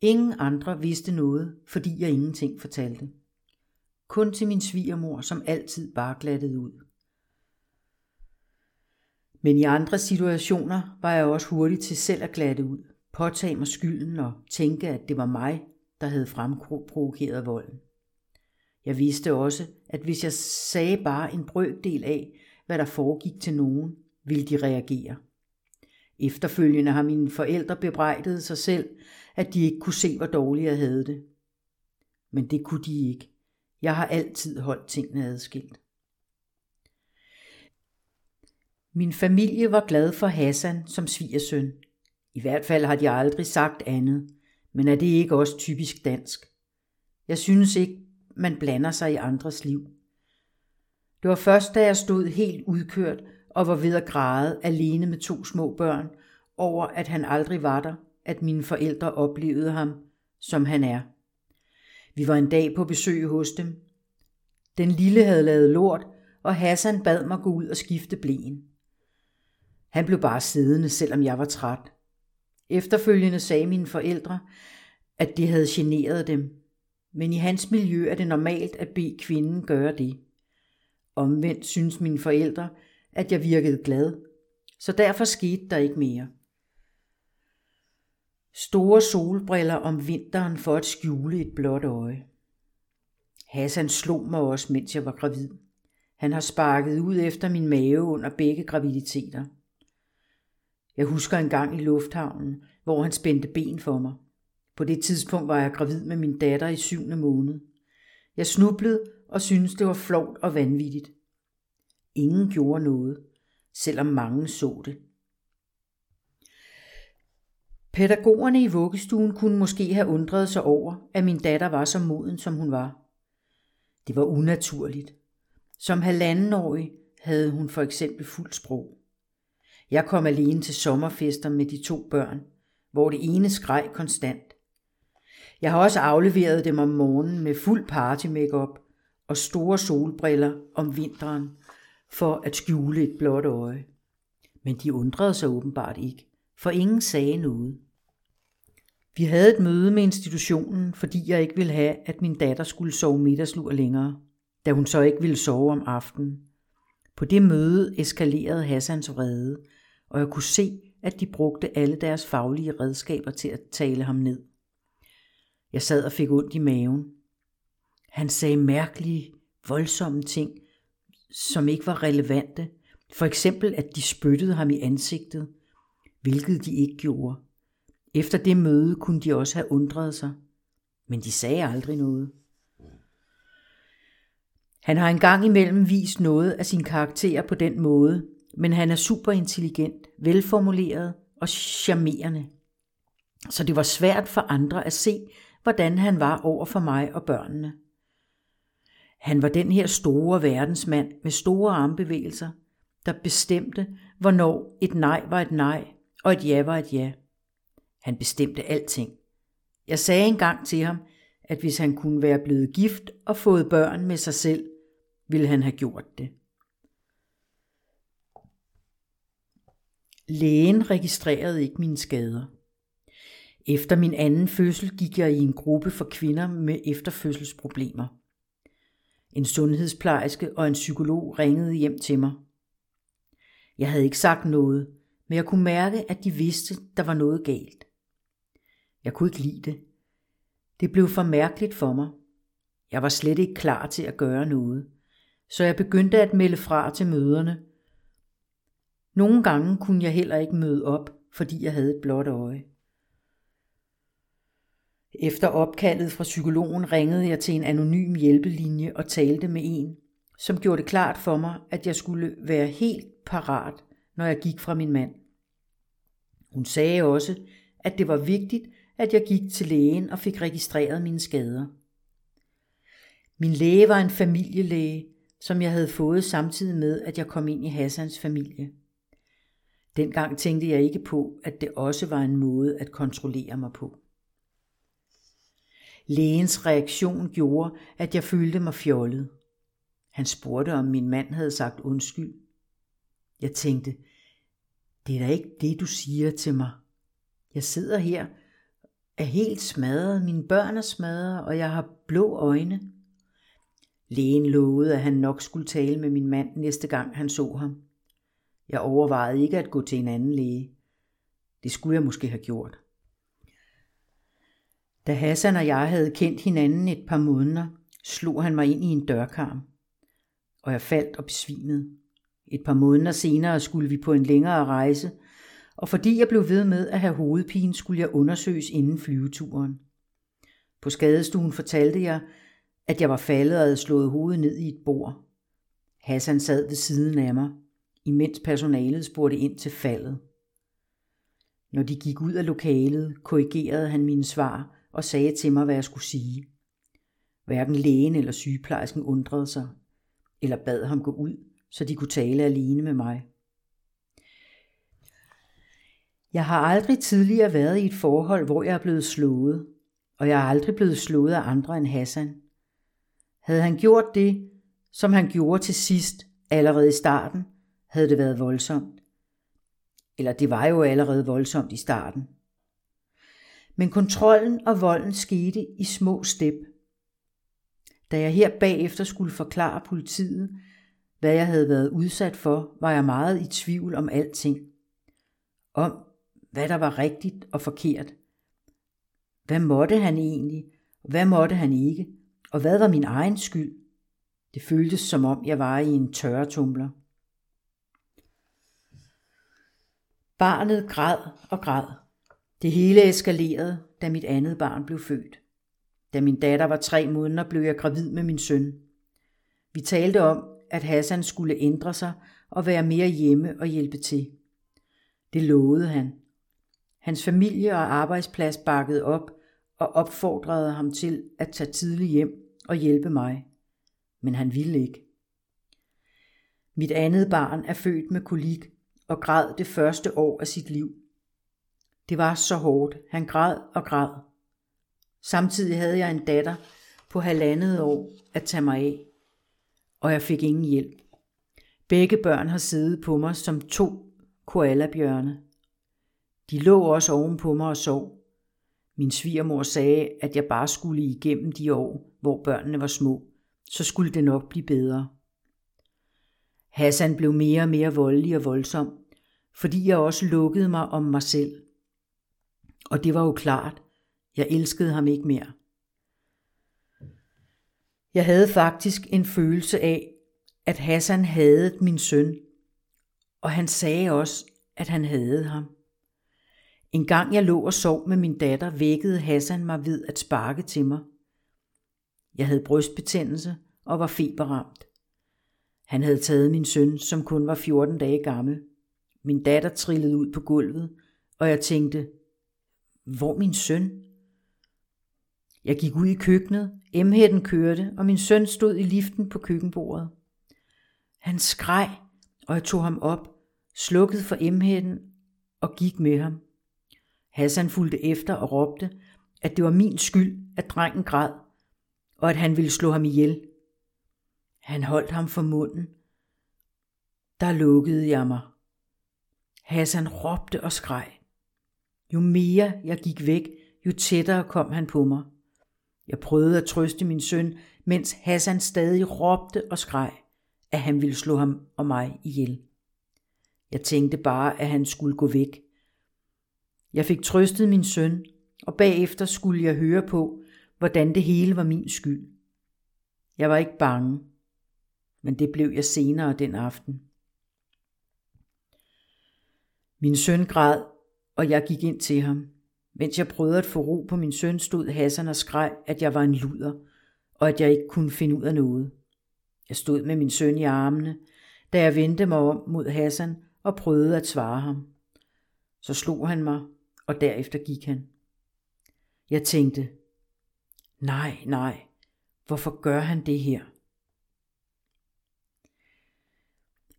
Ingen andre vidste noget, fordi jeg ingenting fortalte. Kun til min svigermor, som altid bare glattede ud. Men i andre situationer var jeg også hurtig til selv at glatte ud, påtage mig skylden og tænke, at det var mig, der havde fremprovokeret volden. Jeg vidste også, at hvis jeg sagde bare en brøkdel af, hvad der foregik til nogen, ville de reagere. Efterfølgende har mine forældre bebrejdet sig selv, at de ikke kunne se, hvor dårligt jeg havde det. Men det kunne de ikke. Jeg har altid holdt tingene adskilt. Min familie var glad for Hassan som svigersøn. I hvert fald har de aldrig sagt andet, men er det ikke også typisk dansk? Jeg synes ikke, man blander sig i andres liv. Det var først, da jeg stod helt udkørt og var ved at græde alene med to små børn over, at han aldrig var der, at mine forældre oplevede ham, som han er. Vi var en dag på besøg hos dem. Den lille havde lavet lort, og Hassan bad mig gå ud og skifte blæen. Han blev bare siddende, selvom jeg var træt. Efterfølgende sagde mine forældre, at det havde generet dem, men i hans miljø er det normalt at bede kvinden gøre det. Omvendt synes mine forældre, at jeg virkede glad, så derfor skete der ikke mere. Store solbriller om vinteren for at skjule et blåt øje. Hassan slog mig også, mens jeg var gravid. Han har sparket ud efter min mave under begge graviditeter. Jeg husker en gang i lufthavnen, hvor han spændte ben for mig. På det tidspunkt var jeg gravid med min datter i syvende måned. Jeg snublede og syntes, det var flovt og vanvittigt. Ingen gjorde noget, selvom mange så det. Pædagogerne i vuggestuen kunne måske have undret sig over, at min datter var så moden, som hun var. Det var unaturligt. Som halvandenårig havde hun for eksempel fuld sprog. Jeg kom alene til sommerfester med de to børn, hvor det ene skreg konstant. Jeg har også afleveret dem om morgenen med fuld party makeup og store solbriller om vinteren for at skjule et blåt øje. Men de undrede sig åbenbart ikke, for ingen sagde noget. Vi havde et møde med institutionen, fordi jeg ikke ville have, at min datter skulle sove middagslur længere, da hun så ikke ville sove om aftenen. På det møde eskalerede Hassans vrede, og jeg kunne se, at de brugte alle deres faglige redskaber til at tale ham ned. Jeg sad og fik ondt i maven. Han sagde mærkelige, voldsomme ting, som ikke var relevante. For eksempel, at de spyttede ham i ansigtet, hvilket de ikke gjorde. Efter det møde kunne de også have undret sig, men de sagde aldrig noget. Han har engang imellem vist noget af sin karakter på den måde, men han er super intelligent, velformuleret og charmerende. Så det var svært for andre at se, hvordan han var over for mig og børnene. Han var den her store verdensmand med store armbevægelser, der bestemte, hvornår et nej var et nej, og et ja var et ja. Han bestemte alting. Jeg sagde engang til ham, at hvis han kunne være blevet gift og fået børn med sig selv, ville han have gjort det. Lægen registrerede ikke mine skader. Efter min anden fødsel gik jeg i en gruppe for kvinder med efterfødselsproblemer. En sundhedsplejerske og en psykolog ringede hjem til mig. Jeg havde ikke sagt noget, men jeg kunne mærke, at de vidste, der var noget galt. Jeg kunne ikke lide det. Det blev for mærkeligt for mig. Jeg var slet ikke klar til at gøre noget, så jeg begyndte at melde fra til møderne. Nogle gange kunne jeg heller ikke møde op, fordi jeg havde et blåt øje. Efter opkaldet fra psykologen ringede jeg til en anonym hjælpelinje og talte med en, som gjorde det klart for mig, at jeg skulle være helt parat, når jeg gik fra min mand. Hun sagde også, at det var vigtigt, at jeg gik til lægen og fik registreret mine skader. Min læge var en familielæge, som jeg havde fået samtidig med, at jeg kom ind i Hassans familie. Dengang tænkte jeg ikke på, at det også var en måde at kontrollere mig på. Lægens reaktion gjorde, at jeg følte mig fjollet. Han spurgte, om min mand havde sagt undskyld. Jeg tænkte, det er da ikke det, du siger til mig. Jeg sidder her, er helt smadret, mine børn er smadret, og jeg har blå øjne. Lægen lovede, at han nok skulle tale med min mand næste gang han så ham. Jeg overvejede ikke at gå til en anden læge. Det skulle jeg måske have gjort. Da Hassan og jeg havde kendt hinanden et par måneder, slog han mig ind i en dørkarm, og jeg faldt og besvimede. Et par måneder senere skulle vi på en længere rejse, og fordi jeg blev ved med at have hovedpine, skulle jeg undersøges inden flyveturen. På skadestuen fortalte jeg, at jeg var faldet og havde slået hovedet ned i et bord. Hassan sad ved siden af mig, imens personalet spurgte ind til faldet. Når de gik ud af lokalet, korrigerede han mine svar og sagde til mig, hvad jeg skulle sige. Hverken lægen eller sygeplejersken undrede sig, eller bad ham gå ud, så de kunne tale alene med mig. Jeg har aldrig tidligere været i et forhold, hvor jeg er blevet slået, og jeg er aldrig blevet slået af andre end Hassan. Havde han gjort det, som han gjorde til sidst, allerede i starten, havde det været voldsomt. Eller det var jo allerede voldsomt i starten. Men kontrollen og volden skete i små step. Da jeg her bagefter skulle forklare politiet, hvad jeg havde været udsat for, var jeg meget i tvivl om alting. Om, hvad der var rigtigt og forkert. Hvad måtte han egentlig, hvad måtte han ikke, og hvad var min egen skyld? Det føltes som om jeg var i en tørretumbler. Barnet græd og græd. Det hele eskalerede, da mit andet barn blev født. Da min datter var tre måneder, blev jeg gravid med min søn. Vi talte om, at Hassan skulle ændre sig og være mere hjemme og hjælpe til. Det lovede han. Hans familie og arbejdsplads bakkede op og opfordrede ham til at tage tidligt hjem og hjælpe mig. Men han ville ikke. Mit andet barn er født med kolik og græd det første år af sit liv. Det var så hårdt. Han græd og græd. Samtidig havde jeg en datter på halvandet år at tage mig af, og jeg fik ingen hjælp. Begge børn har siddet på mig som to koalabjørne. De lå også oven på mig og sov. Min svigermor sagde, at jeg bare skulle igennem de år, hvor børnene var små. Så skulle det nok blive bedre. Hassan blev mere og mere voldelig og voldsom, fordi jeg også lukkede mig om mig selv. Og det var jo klart, jeg elskede ham ikke mere. Jeg havde faktisk en følelse af, at Hassan havde min søn, og han sagde også, at han havde ham. En gang jeg lå og sov med min datter, vækkede Hassan mig ved at sparke til mig. Jeg havde brystbetændelse og var feberramt. Han havde taget min søn, som kun var 14 dage gammel. Min datter trillede ud på gulvet, og jeg tænkte, hvor min søn? Jeg gik ud i køkkenet, emhætten kørte, og min søn stod i liften på køkkenbordet. Han skreg, og jeg tog ham op, slukkede for emhætten og gik med ham. Hassan fulgte efter og råbte, at det var min skyld, at drengen græd, og at han ville slå ham ihjel. Han holdt ham for munden. Der lukkede jeg mig. Hassan råbte og skreg. Jo mere jeg gik væk, jo tættere kom han på mig. Jeg prøvede at trøste min søn, mens Hassan stadig råbte og skreg, at han ville slå ham og mig ihjel. Jeg tænkte bare, at han skulle gå væk. Jeg fik trøstet min søn, og bagefter skulle jeg høre på, hvordan det hele var min skyld. Jeg var ikke bange, men det blev jeg senere den aften. Min søn græd, og jeg gik ind til ham. Mens jeg prøvede at få ro på min søn, stod Hassan og skreg, at jeg var en luder, og at jeg ikke kunne finde ud af noget. Jeg stod med min søn i armene, da jeg vendte mig om mod Hassan og prøvede at svare ham. Så slog han mig, og derefter gik han. Jeg tænkte, nej, nej, hvorfor gør han det her?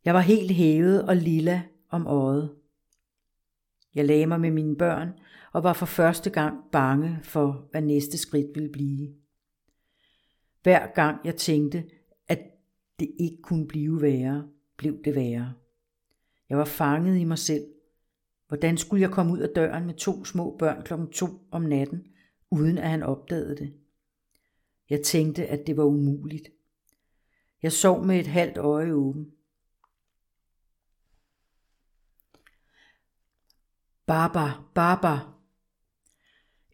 Jeg var helt hævet og lilla om øjet. Jeg lagde mig med mine børn og var for første gang bange for, hvad næste skridt ville blive. Hver gang jeg tænkte, at det ikke kunne blive værre, blev det værre. Jeg var fanget i mig selv. Hvordan skulle jeg komme ud af døren med to små børn klokken to om natten, uden at han opdagede det? Jeg tænkte, at det var umuligt. Jeg sov med et halvt øje åben. Baba, Baba.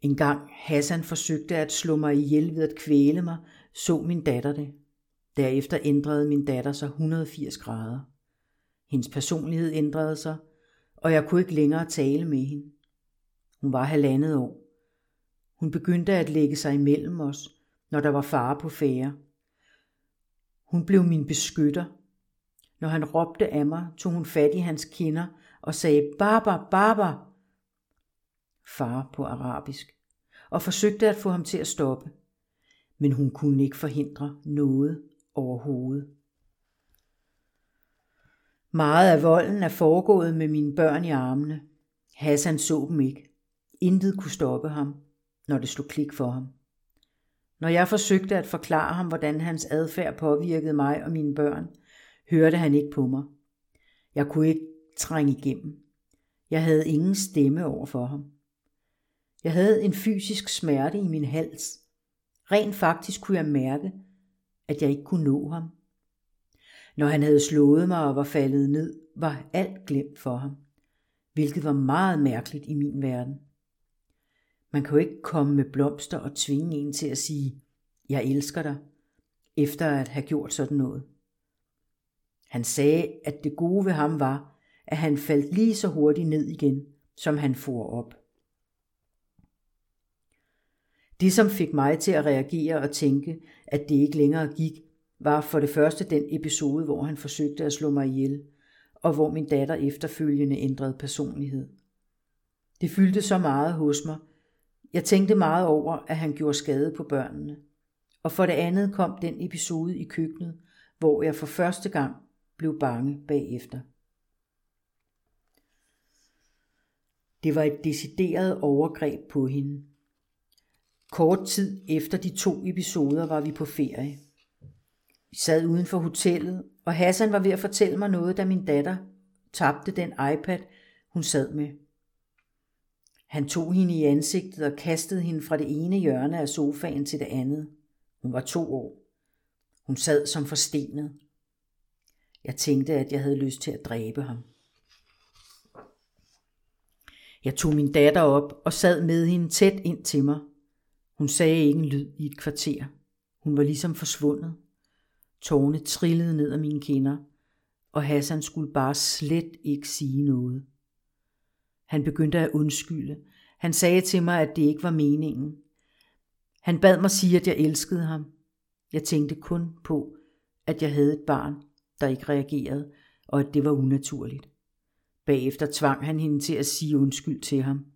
En gang Hassan forsøgte at slå mig ihjel ved at kvæle mig, så min datter det. Derefter ændrede min datter sig 180 grader. Hendes personlighed ændrede sig, og jeg kunne ikke længere tale med hende. Hun var halvandet år. Hun begyndte at lægge sig imellem os, når der var fare på fære. Hun blev min beskytter. Når han råbte af mig, tog hun fat i hans kinder og sagde, Baba, Baba, far på arabisk, og forsøgte at få ham til at stoppe. Men hun kunne ikke forhindre noget overhovedet. Meget af volden er foregået med mine børn i armene. Hassan så dem ikke. Intet kunne stoppe ham, når det slog klik for ham. Når jeg forsøgte at forklare ham, hvordan hans adfærd påvirkede mig og mine børn, hørte han ikke på mig. Jeg kunne ikke trænge igennem. Jeg havde ingen stemme over for ham. Jeg havde en fysisk smerte i min hals. Rent faktisk kunne jeg mærke, at jeg ikke kunne nå ham. Når han havde slået mig og var faldet ned, var alt glemt for ham, hvilket var meget mærkeligt i min verden. Man kan jo ikke komme med blomster og tvinge en til at sige, jeg elsker dig, efter at have gjort sådan noget. Han sagde, at det gode ved ham var, at han faldt lige så hurtigt ned igen, som han for op. Det, som fik mig til at reagere og tænke, at det ikke længere gik, var for det første den episode, hvor han forsøgte at slå mig ihjel, og hvor min datter efterfølgende ændrede personlighed. Det fyldte så meget hos mig. Jeg tænkte meget over, at han gjorde skade på børnene. Og for det andet kom den episode i køkkenet, hvor jeg for første gang blev bange bagefter. Det var et decideret overgreb på hende. Kort tid efter de to episoder var vi på ferie. Vi sad uden for hotellet, og Hassan var ved at fortælle mig noget, da min datter tabte den iPad, hun sad med. Han tog hende i ansigtet og kastede hende fra det ene hjørne af sofaen til det andet. Hun var to år. Hun sad som forstenet. Jeg tænkte, at jeg havde lyst til at dræbe ham. Jeg tog min datter op og sad med hende tæt ind til mig. Hun sagde ikke en lyd i et kvarter. Hun var ligesom forsvundet. Tårne trillede ned ad mine kinder, og Hassan skulle bare slet ikke sige noget. Han begyndte at undskylde. Han sagde til mig, at det ikke var meningen. Han bad mig sige, at jeg elskede ham. Jeg tænkte kun på, at jeg havde et barn, der ikke reagerede, og at det var unaturligt. Bagefter tvang han hende til at sige undskyld til ham.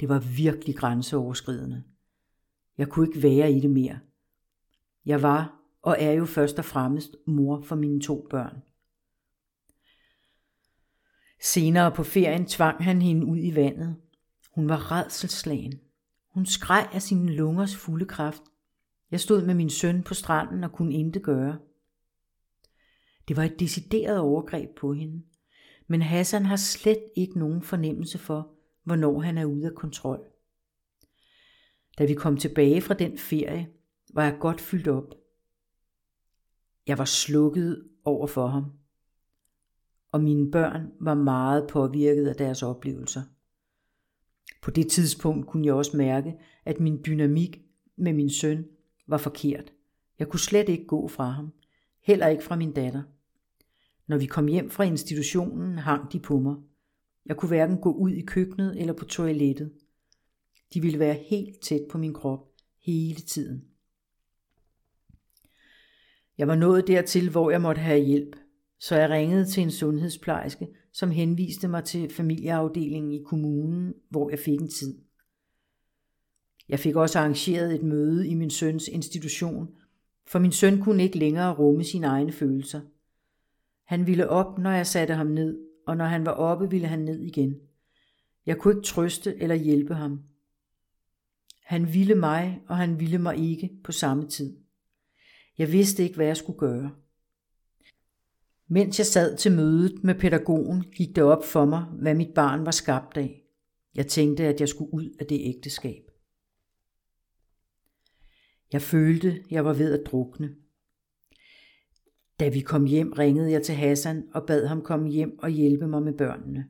Det var virkelig grænseoverskridende. Jeg kunne ikke være i det mere. Jeg var og er jo først og fremmest mor for mine to børn. Senere på ferien tvang han hende ud i vandet. Hun var redselslagen. Hun skreg af sine lungers fulde kraft. Jeg stod med min søn på stranden og kunne intet gøre. Det var et decideret overgreb på hende. Men Hassan har slet ikke nogen fornemmelse for, hvornår han er ude af kontrol. Da vi kom tilbage fra den ferie, var jeg godt fyldt op. Jeg var slukket over for ham, og mine børn var meget påvirket af deres oplevelser. På det tidspunkt kunne jeg også mærke, at min dynamik med min søn var forkert. Jeg kunne slet ikke gå fra ham, heller ikke fra min datter. Når vi kom hjem fra institutionen, hang de på mig. Jeg kunne hverken gå ud i køkkenet eller på toilettet. De ville være helt tæt på min krop hele tiden. Jeg var nået dertil, hvor jeg måtte have hjælp, så jeg ringede til en sundhedsplejerske, som henviste mig til familieafdelingen i kommunen, hvor jeg fik en tid. Jeg fik også arrangeret et møde i min søns institution, for min søn kunne ikke længere rumme sine egne følelser. Han ville op, når jeg satte ham ned, og når han var oppe, ville han ned igen. Jeg kunne ikke trøste eller hjælpe ham. Han ville mig, og han ville mig ikke på samme tid. Jeg vidste ikke, hvad jeg skulle gøre. Mens jeg sad til mødet med pædagogen, gik det op for mig, hvad mit barn var skabt af. Jeg tænkte, at jeg skulle ud af det ægteskab. Jeg følte, jeg var ved at drukne. Da vi kom hjem, ringede jeg til Hassan og bad ham komme hjem og hjælpe mig med børnene.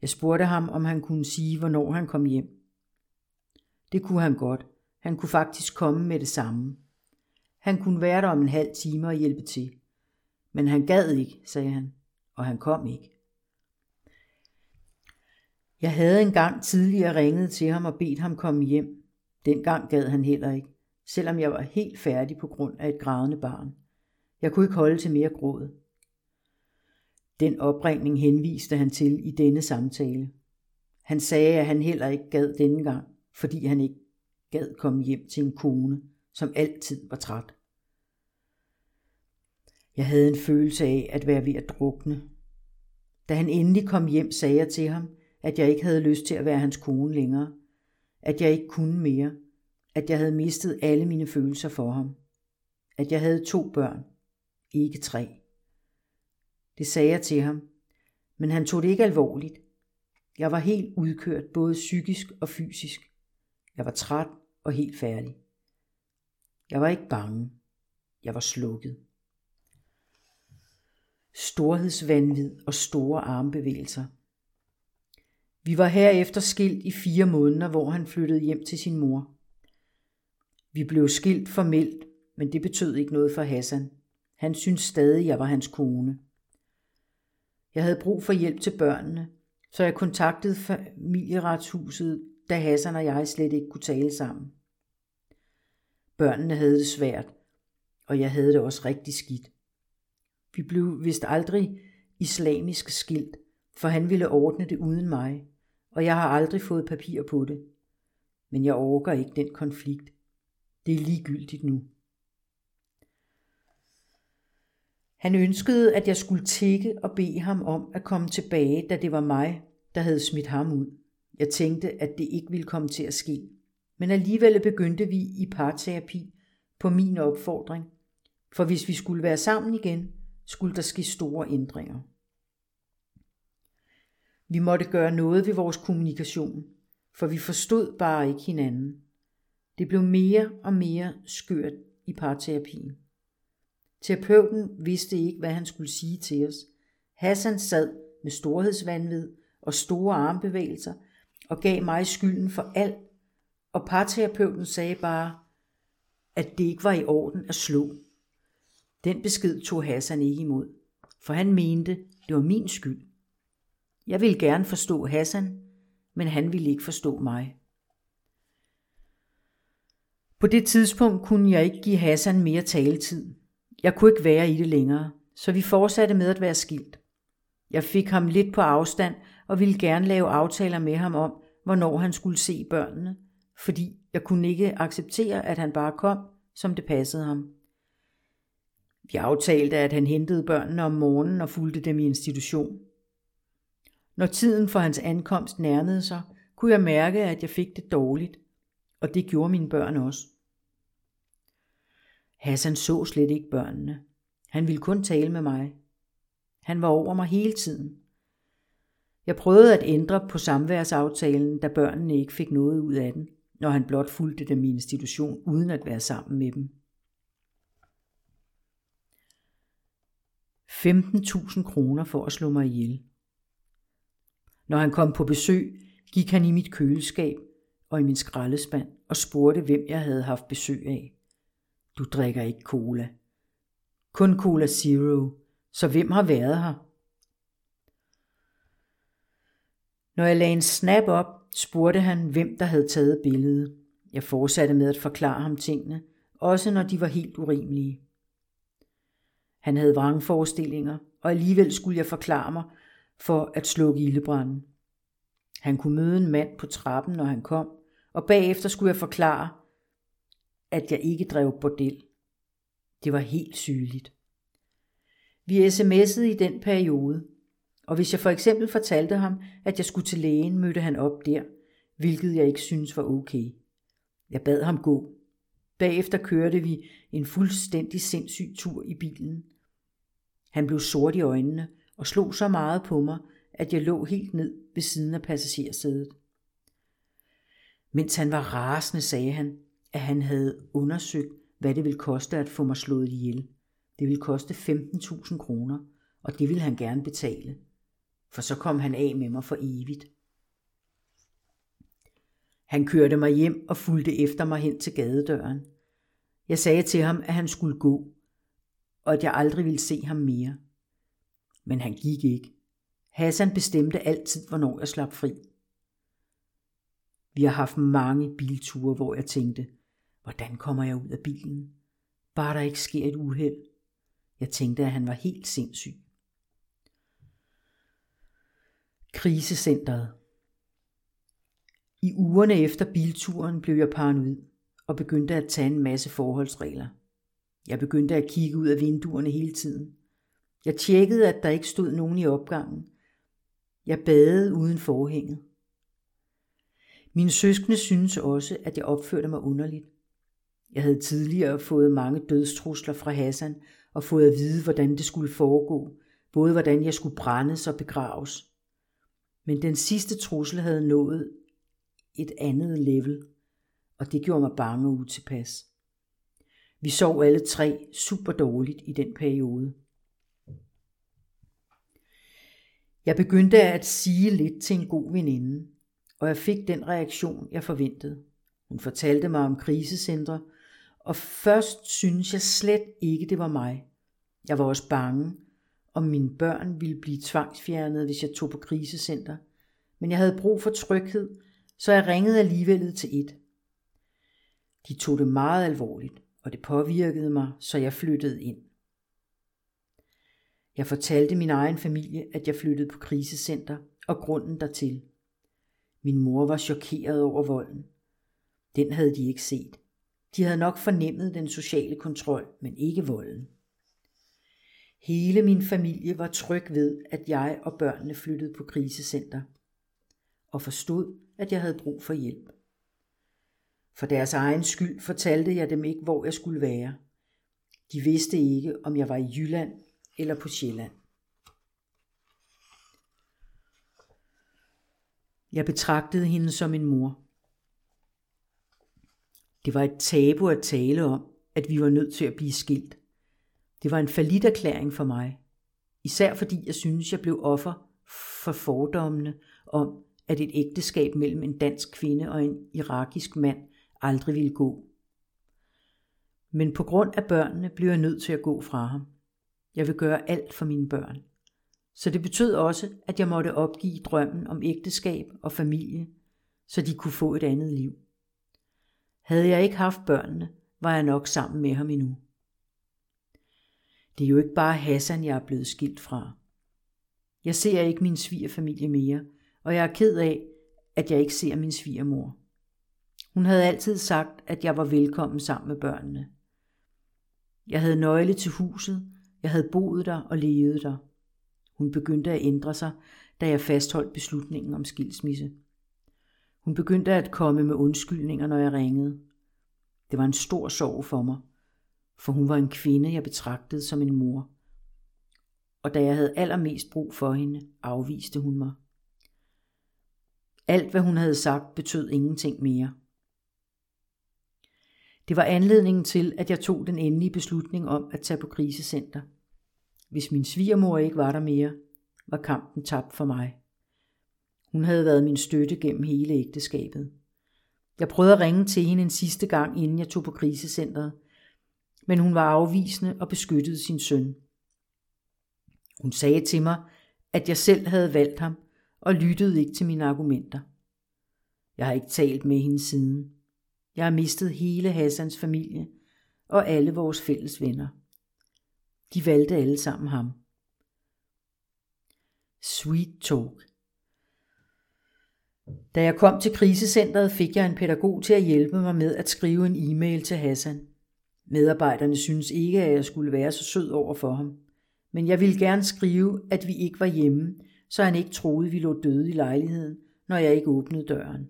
Jeg spurgte ham, om han kunne sige, hvornår han kom hjem. Det kunne han godt. Han kunne faktisk komme med det samme. Han kunne være der om en halv time og hjælpe til. Men han gad ikke, sagde han, og han kom ikke. Jeg havde engang tidligere ringet til ham og bedt ham komme hjem. Dengang gad han heller ikke, selvom jeg var helt færdig på grund af et grædende barn. Jeg kunne ikke holde til mere gråd. Den opringning henviste han til i denne samtale. Han sagde, at han heller ikke gad denne gang, fordi han ikke gad komme hjem til en kone, som altid var træt. Jeg havde en følelse af at være ved at drukne. Da han endelig kom hjem, sagde jeg til ham, at jeg ikke havde lyst til at være hans kone længere, at jeg ikke kunne mere, at jeg havde mistet alle mine følelser for ham, at jeg havde to børn, ikke tre. Det sagde jeg til ham, men han tog det ikke alvorligt. Jeg var helt udkørt, både psykisk og fysisk. Jeg var træt og helt færdig. Jeg var ikke bange. Jeg var slukket. Storhedsvandvid og store armbevægelser. Vi var herefter skilt i fire måneder, hvor han flyttede hjem til sin mor. Vi blev skilt formelt, men det betød ikke noget for Hassan. Han syntes stadig, jeg var hans kone. Jeg havde brug for hjælp til børnene, så jeg kontaktede familieretshuset, da Hassan og jeg slet ikke kunne tale sammen. Børnene havde det svært, og jeg havde det også rigtig skidt. Vi blev vist aldrig islamisk skilt, for han ville ordne det uden mig, og jeg har aldrig fået papir på det. Men jeg orker ikke den konflikt. Det er ligegyldigt nu. Han ønskede, at jeg skulle tikke og bede ham om at komme tilbage, da det var mig, der havde smidt ham ud. Jeg tænkte, at det ikke ville komme til at ske. Men alligevel begyndte vi i parterapi på min opfordring. For hvis vi skulle være sammen igen, skulle der ske store ændringer. Vi måtte gøre noget ved vores kommunikation, for vi forstod bare ikke hinanden. Det blev mere og mere skørt i parterapien. Terapeuten vidste ikke, hvad han skulle sige til os. Hassan sad med storhedsvanvid og store armbevægelser og gav mig skylden for alt, og parterapeuten sagde bare, at det ikke var i orden at slå. Den besked tog Hassan ikke imod, for han mente, det var min skyld. Jeg ville gerne forstå Hassan, men han ville ikke forstå mig. På det tidspunkt kunne jeg ikke give Hassan mere taletid. Jeg kunne ikke være i det længere, så vi fortsatte med at være skilt. Jeg fik ham lidt på afstand og ville gerne lave aftaler med ham om, hvornår han skulle se børnene, fordi jeg kunne ikke acceptere, at han bare kom, som det passede ham. Vi aftalte, at han hentede børnene om morgenen og fulgte dem i institution. Når tiden for hans ankomst nærmede sig, kunne jeg mærke, at jeg fik det dårligt, og det gjorde mine børn også. Hassan så slet ikke børnene. Han ville kun tale med mig. Han var over mig hele tiden. Jeg prøvede at ændre på samværsaftalen, da børnene ikke fik noget ud af den, når han blot fulgte dem i institution uden at være sammen med dem. 15.000 kroner for at slå mig ihjel. Når han kom på besøg, gik han i mit køleskab og i min skraldespand og spurgte, hvem jeg havde haft besøg af. Du drikker ikke cola. Kun Cola Zero. Så hvem har været her? Når jeg lagde en snap op, spurgte han, hvem der havde taget billedet. Jeg fortsatte med at forklare ham tingene, også når de var helt urimelige. Han havde vrangforestillinger, og alligevel skulle jeg forklare mig, for at slukke ildebranden. Han kunne møde en mand på trappen, når han kom, og bagefter skulle jeg forklare, at jeg ikke drev bordel. Det var helt sygeligt. Vi sms'ede i den periode, og hvis jeg for eksempel fortalte ham, at jeg skulle til lægen, mødte han op der, hvilket jeg ikke synes var okay. Jeg bad ham gå. Bagefter kørte vi en fuldstændig sindssyg tur i bilen. Han blev sort i øjnene og slog så meget på mig, at jeg lå helt ned ved siden af passagersædet. Mens han var rasende, sagde han, at han havde undersøgt, hvad det ville koste at få mig slået ihjel. Det ville koste 15.000 kroner, og det ville han gerne betale. For så kom han af med mig for evigt. Han kørte mig hjem og fulgte efter mig hen til gadedøren. Jeg sagde til ham, at han skulle gå, og at jeg aldrig ville se ham mere. Men han gik ikke. Hassan bestemte altid, hvornår jeg slap fri. Vi har haft mange bilture, hvor jeg tænkte, hvordan kommer jeg ud af bilen? Bare der ikke sker et uheld. Jeg tænkte, at han var helt sindssyg. Krisecentret I ugerne efter bilturen blev jeg paranoid og begyndte at tage en masse forholdsregler. Jeg begyndte at kigge ud af vinduerne hele tiden. Jeg tjekkede, at der ikke stod nogen i opgangen. Jeg badede uden forhænget. Mine søskende synes også, at jeg opførte mig underligt. Jeg havde tidligere fået mange dødstrusler fra Hassan og fået at vide, hvordan det skulle foregå, både hvordan jeg skulle brændes og begraves. Men den sidste trussel havde nået et andet level, og det gjorde mig bange og utilpas. Vi sov alle tre super dårligt i den periode. Jeg begyndte at sige lidt til en god veninde, og jeg fik den reaktion, jeg forventede. Hun fortalte mig om krisecentre, og først synes jeg slet ikke, det var mig. Jeg var også bange, om mine børn ville blive tvangsfjernet, hvis jeg tog på krisecenter. Men jeg havde brug for tryghed, så jeg ringede alligevel til et. De tog det meget alvorligt, og det påvirkede mig, så jeg flyttede ind. Jeg fortalte min egen familie, at jeg flyttede på krisecenter, og grunden dertil. Min mor var chokeret over volden. Den havde de ikke set. De havde nok fornemmet den sociale kontrol, men ikke volden. Hele min familie var tryg ved, at jeg og børnene flyttede på krisecenter, og forstod, at jeg havde brug for hjælp. For deres egen skyld fortalte jeg dem ikke, hvor jeg skulle være. De vidste ikke, om jeg var i Jylland eller på Sjælland. Jeg betragtede hende som en mor. Det var et tabu at tale om, at vi var nødt til at blive skilt. Det var en erklæring for mig. Især fordi jeg synes, jeg blev offer for fordommene om, at et ægteskab mellem en dansk kvinde og en irakisk mand aldrig ville gå. Men på grund af børnene blev jeg nødt til at gå fra ham. Jeg vil gøre alt for mine børn. Så det betød også, at jeg måtte opgive drømmen om ægteskab og familie, så de kunne få et andet liv. Havde jeg ikke haft børnene, var jeg nok sammen med ham endnu. Det er jo ikke bare Hassan, jeg er blevet skilt fra. Jeg ser ikke min svigerfamilie mere, og jeg er ked af, at jeg ikke ser min svigermor. Hun havde altid sagt, at jeg var velkommen sammen med børnene. Jeg havde nøgle til huset, jeg havde boet der og levet der. Hun begyndte at ændre sig, da jeg fastholdt beslutningen om skilsmisse. Hun begyndte at komme med undskyldninger, når jeg ringede. Det var en stor sorg for mig, for hun var en kvinde, jeg betragtede som en mor. Og da jeg havde allermest brug for hende, afviste hun mig. Alt, hvad hun havde sagt, betød ingenting mere. Det var anledningen til, at jeg tog den endelige beslutning om at tage på krisecenter. Hvis min svigermor ikke var der mere, var kampen tabt for mig. Hun havde været min støtte gennem hele ægteskabet. Jeg prøvede at ringe til hende en sidste gang, inden jeg tog på krisecentret, men hun var afvisende og beskyttede sin søn. Hun sagde til mig, at jeg selv havde valgt ham og lyttede ikke til mine argumenter. Jeg har ikke talt med hende siden. Jeg har mistet hele Hassans familie og alle vores fælles venner. De valgte alle sammen ham. Sweet talk. Da jeg kom til krisecentret, fik jeg en pædagog til at hjælpe mig med at skrive en e-mail til Hassan. Medarbejderne synes ikke, at jeg skulle være så sød over for ham. Men jeg ville gerne skrive, at vi ikke var hjemme, så han ikke troede, vi lå døde i lejligheden, når jeg ikke åbnede døren.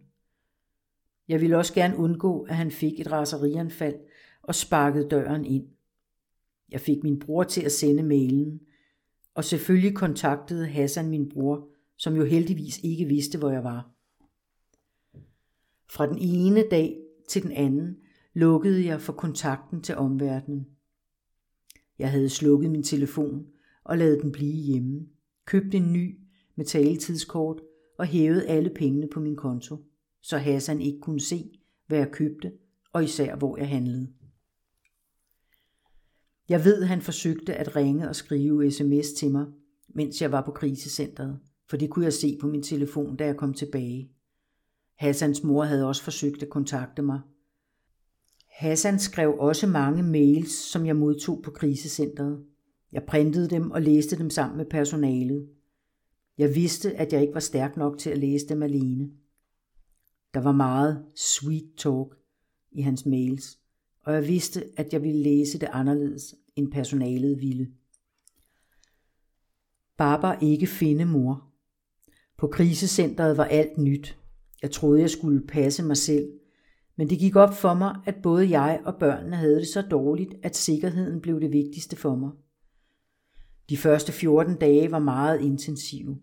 Jeg ville også gerne undgå, at han fik et raserianfald og sparkede døren ind. Jeg fik min bror til at sende mailen, og selvfølgelig kontaktede Hassan min bror, som jo heldigvis ikke vidste, hvor jeg var. Fra den ene dag til den anden lukkede jeg for kontakten til omverdenen. Jeg havde slukket min telefon og ladet den blive hjemme, købt en ny med taletidskort og hævet alle pengene på min konto, så Hassan ikke kunne se, hvad jeg købte, og især hvor jeg handlede. Jeg ved, han forsøgte at ringe og skrive sms til mig, mens jeg var på krisecentret, for det kunne jeg se på min telefon, da jeg kom tilbage. Hassans mor havde også forsøgt at kontakte mig. Hassan skrev også mange mails, som jeg modtog på krisecentret. Jeg printede dem og læste dem sammen med personalet. Jeg vidste, at jeg ikke var stærk nok til at læse dem alene. Der var meget sweet talk i hans mails, og jeg vidste, at jeg ville læse det anderledes, end personalet ville. Baba ikke finde mor. På krisecentret var alt nyt. Jeg troede, jeg skulle passe mig selv, men det gik op for mig, at både jeg og børnene havde det så dårligt, at sikkerheden blev det vigtigste for mig. De første 14 dage var meget intensive.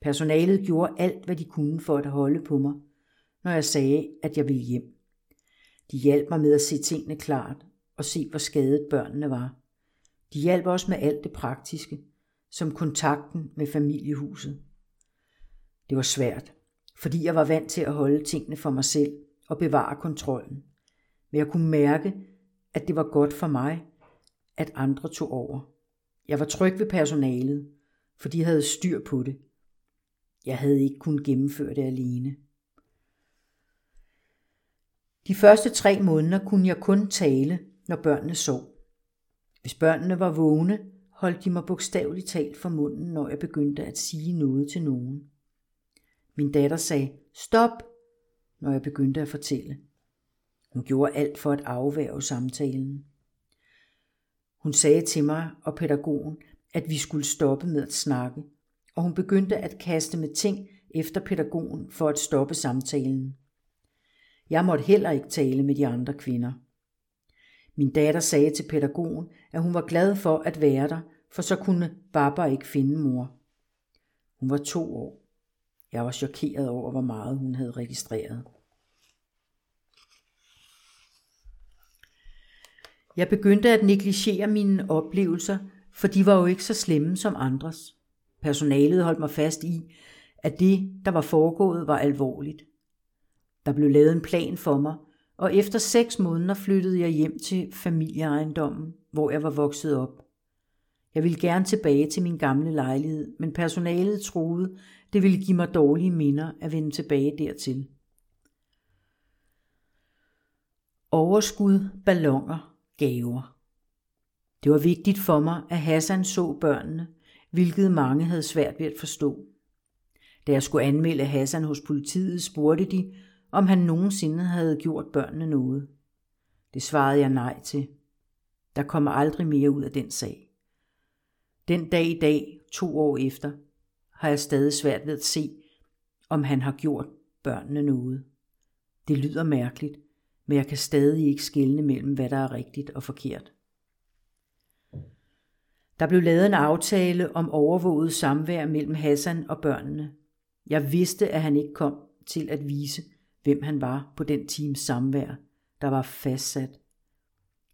Personalet gjorde alt, hvad de kunne for at holde på mig, når jeg sagde, at jeg ville hjem. De hjalp mig med at se tingene klart og se, hvor skadet børnene var. De hjalp også med alt det praktiske, som kontakten med familiehuset. Det var svært, fordi jeg var vant til at holde tingene for mig selv og bevare kontrollen. Men jeg kunne mærke, at det var godt for mig, at andre tog over. Jeg var tryg ved personalet, for de havde styr på det. Jeg havde ikke kunnet gennemføre det alene. De første tre måneder kunne jeg kun tale, når børnene sov. Hvis børnene var vågne, holdt de mig bogstaveligt talt for munden, når jeg begyndte at sige noget til nogen. Min datter sagde, stop, når jeg begyndte at fortælle. Hun gjorde alt for at afværge samtalen. Hun sagde til mig og pædagogen, at vi skulle stoppe med at snakke, og hun begyndte at kaste med ting efter pædagogen for at stoppe samtalen. Jeg måtte heller ikke tale med de andre kvinder. Min datter sagde til pædagogen, at hun var glad for at være der, for så kunne Baba ikke finde mor. Hun var to år. Jeg var chokeret over, hvor meget hun havde registreret. Jeg begyndte at negligere mine oplevelser, for de var jo ikke så slemme som andres. Personalet holdt mig fast i, at det, der var foregået, var alvorligt. Der blev lavet en plan for mig, og efter seks måneder flyttede jeg hjem til familieejendommen, hvor jeg var vokset op. Jeg ville gerne tilbage til min gamle lejlighed, men personalet troede, det ville give mig dårlige minder at vende tilbage dertil. Overskud, ballonger, gaver. Det var vigtigt for mig, at Hassan så børnene, hvilket mange havde svært ved at forstå. Da jeg skulle anmelde Hassan hos politiet, spurgte de, om han nogensinde havde gjort børnene noget. Det svarede jeg nej til. Der kommer aldrig mere ud af den sag. Den dag i dag, to år efter, har jeg stadig svært ved at se, om han har gjort børnene noget. Det lyder mærkeligt, men jeg kan stadig ikke skelne mellem, hvad der er rigtigt og forkert. Der blev lavet en aftale om overvåget samvær mellem Hassan og børnene. Jeg vidste, at han ikke kom til at vise, hvem han var på den times samvær, der var fastsat.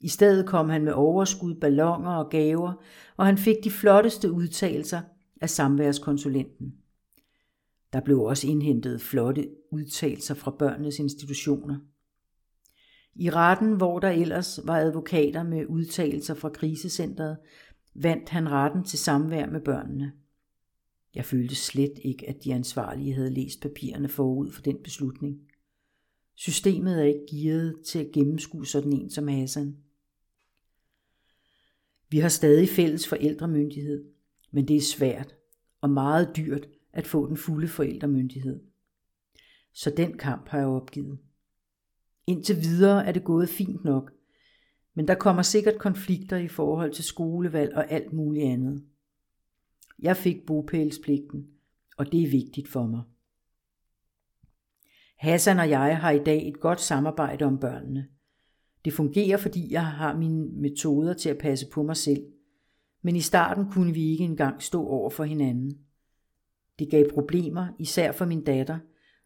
I stedet kom han med overskud, ballonger og gaver, og han fik de flotteste udtalelser af samværskonsulenten. Der blev også indhentet flotte udtalelser fra børnenes institutioner. I retten, hvor der ellers var advokater med udtalelser fra krisecentret, vandt han retten til samvær med børnene. Jeg følte slet ikke, at de ansvarlige havde læst papirerne forud for den beslutning. Systemet er ikke gearet til at gennemskue sådan en som Hassan. Vi har stadig fælles forældremyndighed, men det er svært, og meget dyrt at få den fulde forældremyndighed. Så den kamp har jeg opgivet. Indtil videre er det gået fint nok, men der kommer sikkert konflikter i forhold til skolevalg og alt muligt andet. Jeg fik bopælspligten, og det er vigtigt for mig. Hassan og jeg har i dag et godt samarbejde om børnene. Det fungerer, fordi jeg har mine metoder til at passe på mig selv. Men i starten kunne vi ikke engang stå over for hinanden. Det gav problemer, især for min datter,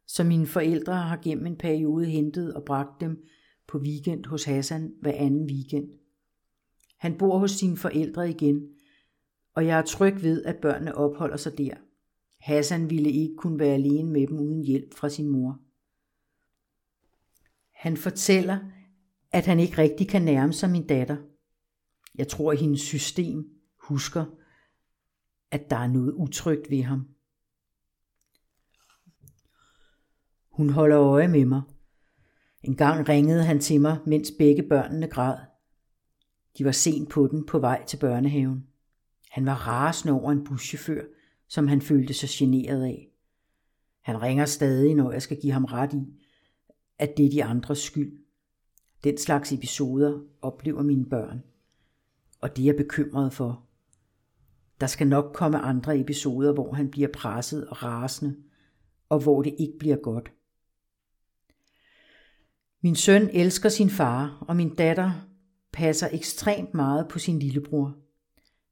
så mine forældre har gennem en periode hentet og bragt dem på weekend hos Hassan hver anden weekend. Han bor hos sine forældre igen, og jeg er tryg ved, at børnene opholder sig der. Hassan ville ikke kunne være alene med dem uden hjælp fra sin mor. Han fortæller, at han ikke rigtig kan nærme sig min datter. Jeg tror, at hendes system husker, at der er noget utrygt ved ham. Hun holder øje med mig. En gang ringede han til mig, mens begge børnene græd. De var sent på den på vej til børnehaven. Han var rasende over en buschauffør, som han følte sig generet af. Han ringer stadig, når jeg skal give ham ret i, at det er de andres skyld. Den slags episoder oplever mine børn, og det er jeg bekymret for. Der skal nok komme andre episoder, hvor han bliver presset og rasende, og hvor det ikke bliver godt. Min søn elsker sin far, og min datter passer ekstremt meget på sin lillebror.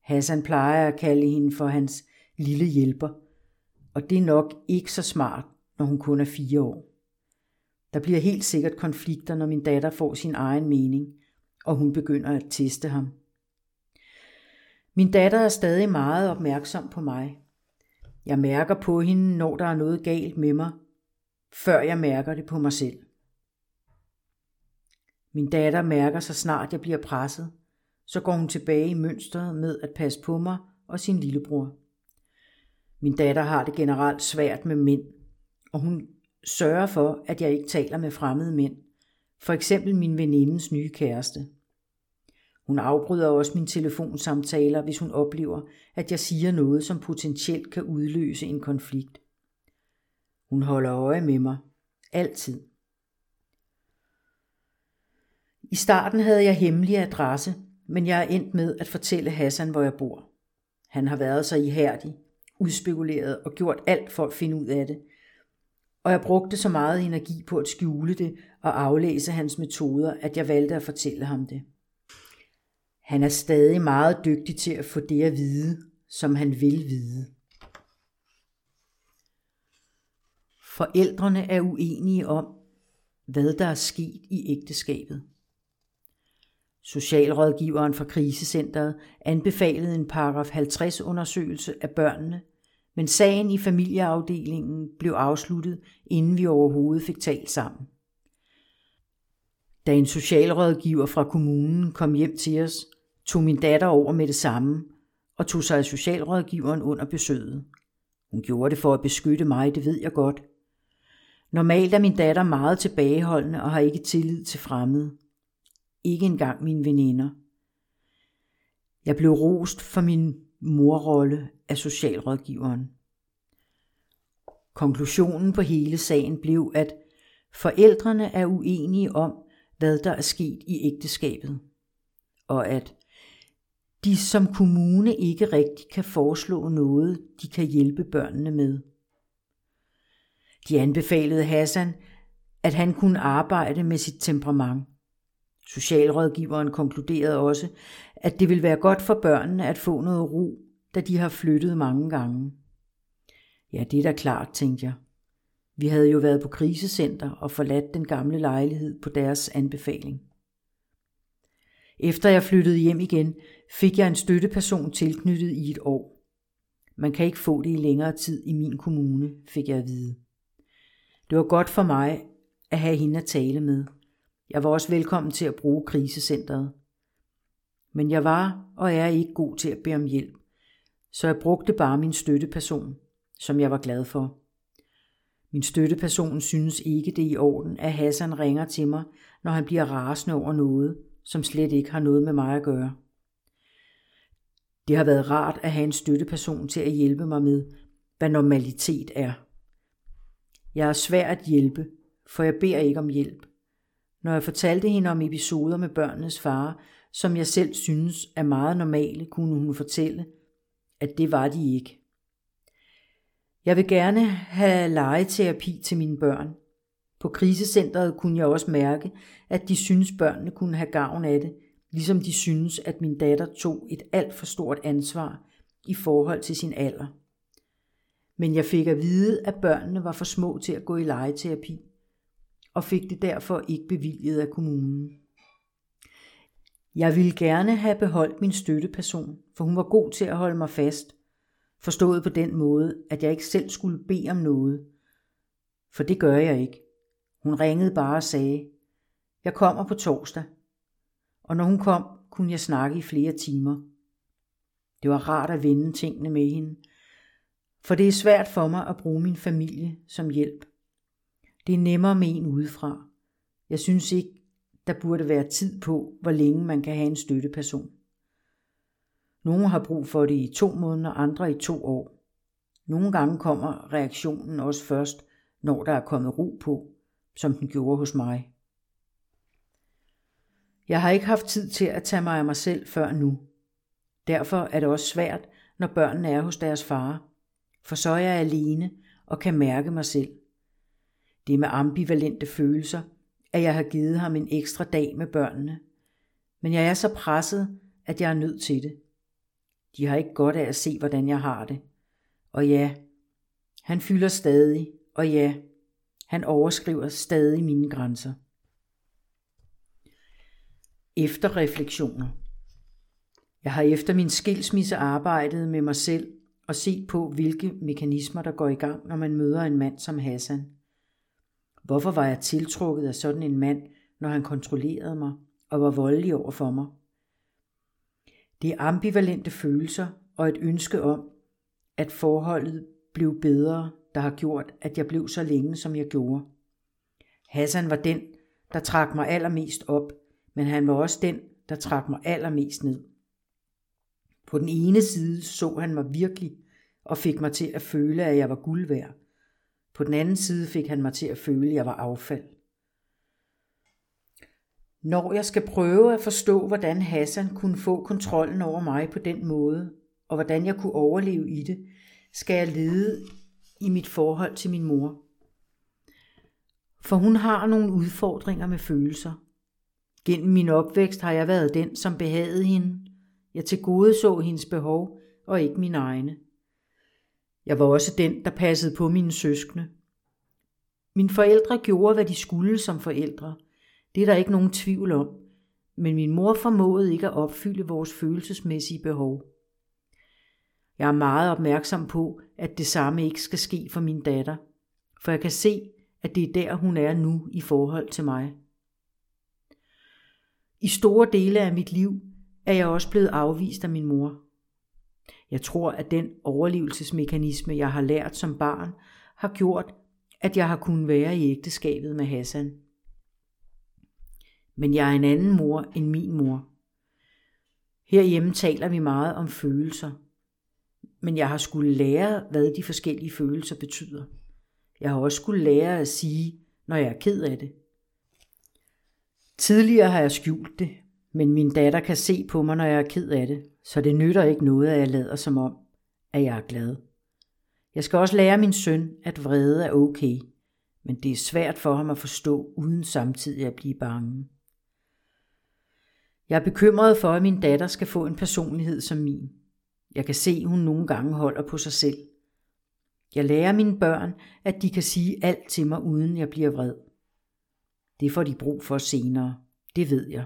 Hassan plejer at kalde hende for hans lille hjælper, og det er nok ikke så smart, når hun kun er fire år. Der bliver helt sikkert konflikter, når min datter får sin egen mening, og hun begynder at teste ham. Min datter er stadig meget opmærksom på mig. Jeg mærker på hende, når der er noget galt med mig, før jeg mærker det på mig selv. Min datter mærker så snart jeg bliver presset, så går hun tilbage i mønstret med at passe på mig og sin lillebror. Min datter har det generelt svært med mænd, og hun sørger for, at jeg ikke taler med fremmede mænd, for eksempel min venindes nye kæreste. Hun afbryder også mine telefonsamtaler, hvis hun oplever, at jeg siger noget, som potentielt kan udløse en konflikt. Hun holder øje med mig. Altid. I starten havde jeg hemmelig adresse, men jeg er endt med at fortælle Hassan, hvor jeg bor. Han har været så ihærdig, udspekuleret og gjort alt for at finde ud af det, og jeg brugte så meget energi på at skjule det og aflæse hans metoder, at jeg valgte at fortælle ham det. Han er stadig meget dygtig til at få det at vide, som han vil vide. Forældrene er uenige om, hvad der er sket i ægteskabet. Socialrådgiveren fra krisecentret anbefalede en paragraf 50 undersøgelse af børnene – men sagen i familieafdelingen blev afsluttet, inden vi overhovedet fik talt sammen. Da en socialrådgiver fra kommunen kom hjem til os, tog min datter over med det samme og tog sig af socialrådgiveren under besøget. Hun gjorde det for at beskytte mig, det ved jeg godt. Normalt er min datter meget tilbageholdende og har ikke tillid til fremmede. Ikke engang mine veninder. Jeg blev rost for min morrolle af socialrådgiveren. Konklusionen på hele sagen blev, at forældrene er uenige om, hvad der er sket i ægteskabet, og at de som kommune ikke rigtig kan foreslå noget, de kan hjælpe børnene med. De anbefalede Hassan, at han kunne arbejde med sit temperament. Socialrådgiveren konkluderede også, at det vil være godt for børnene at få noget ro, da de har flyttet mange gange. Ja, det er da klart, tænkte jeg. Vi havde jo været på krisecenter og forladt den gamle lejlighed på deres anbefaling. Efter jeg flyttede hjem igen, fik jeg en støtteperson tilknyttet i et år. Man kan ikke få det i længere tid i min kommune, fik jeg at vide. Det var godt for mig at have hende at tale med. Jeg var også velkommen til at bruge krisecentret. Men jeg var og er ikke god til at bede om hjælp, så jeg brugte bare min støtteperson, som jeg var glad for. Min støtteperson synes ikke det er i orden, at Hassan ringer til mig, når han bliver rasende over noget, som slet ikke har noget med mig at gøre. Det har været rart at have en støtteperson til at hjælpe mig med, hvad normalitet er. Jeg er svær at hjælpe, for jeg beder ikke om hjælp. Når jeg fortalte hende om episoder med børnenes far, som jeg selv synes er meget normale, kunne hun fortælle, at det var de ikke. Jeg vil gerne have legeterapi til mine børn. På krisecentret kunne jeg også mærke, at de synes børnene kunne have gavn af det, ligesom de synes, at min datter tog et alt for stort ansvar i forhold til sin alder. Men jeg fik at vide, at børnene var for små til at gå i legeterapi, og fik det derfor ikke bevilget af kommunen. Jeg ville gerne have beholdt min støtteperson, for hun var god til at holde mig fast, forstået på den måde, at jeg ikke selv skulle bede om noget. For det gør jeg ikke. Hun ringede bare og sagde, jeg kommer på torsdag. Og når hun kom, kunne jeg snakke i flere timer. Det var rart at vende tingene med hende, for det er svært for mig at bruge min familie som hjælp. Det er nemmere med en udefra. Jeg synes ikke, der burde være tid på, hvor længe man kan have en støtteperson. Nogle har brug for det i to måneder, andre i to år. Nogle gange kommer reaktionen også først, når der er kommet ro på, som den gjorde hos mig. Jeg har ikke haft tid til at tage mig af mig selv før nu. Derfor er det også svært, når børnene er hos deres far, for så er jeg alene og kan mærke mig selv. Det er med ambivalente følelser, at jeg har givet ham en ekstra dag med børnene. Men jeg er så presset, at jeg er nødt til det. De har ikke godt af at se, hvordan jeg har det. Og ja, han fylder stadig, og ja, han overskriver stadig mine grænser. Efterreflektioner Jeg har efter min skilsmisse arbejdet med mig selv og set på, hvilke mekanismer, der går i gang, når man møder en mand som Hassan. Hvorfor var jeg tiltrukket af sådan en mand, når han kontrollerede mig og var voldelig over for mig? Det er ambivalente følelser og et ønske om, at forholdet blev bedre, der har gjort, at jeg blev så længe, som jeg gjorde. Hassan var den, der trak mig allermest op, men han var også den, der trak mig allermest ned. På den ene side så han mig virkelig og fik mig til at føle, at jeg var guld værd. På den anden side fik han mig til at føle, at jeg var affald. Når jeg skal prøve at forstå, hvordan Hassan kunne få kontrollen over mig på den måde, og hvordan jeg kunne overleve i det, skal jeg lede i mit forhold til min mor. For hun har nogle udfordringer med følelser. Gennem min opvækst har jeg været den, som behagede hende. Jeg til gode så hendes behov, og ikke mine egne. Jeg var også den, der passede på mine søskende. Mine forældre gjorde, hvad de skulle som forældre. Det er der ikke nogen tvivl om. Men min mor formåede ikke at opfylde vores følelsesmæssige behov. Jeg er meget opmærksom på, at det samme ikke skal ske for min datter, for jeg kan se, at det er der, hun er nu i forhold til mig. I store dele af mit liv er jeg også blevet afvist af min mor. Jeg tror, at den overlevelsesmekanisme, jeg har lært som barn, har gjort, at jeg har kunnet være i ægteskabet med Hassan. Men jeg er en anden mor end min mor. Herhjemme taler vi meget om følelser. Men jeg har skulle lære, hvad de forskellige følelser betyder. Jeg har også skulle lære at sige, når jeg er ked af det. Tidligere har jeg skjult det, men min datter kan se på mig, når jeg er ked af det, så det nytter ikke noget, at jeg lader som om, at jeg er glad. Jeg skal også lære min søn, at vrede er okay, men det er svært for ham at forstå, uden samtidig at blive bange. Jeg er bekymret for, at min datter skal få en personlighed som min. Jeg kan se, at hun nogle gange holder på sig selv. Jeg lærer mine børn, at de kan sige alt til mig, uden jeg bliver vred. Det får de brug for senere. Det ved jeg.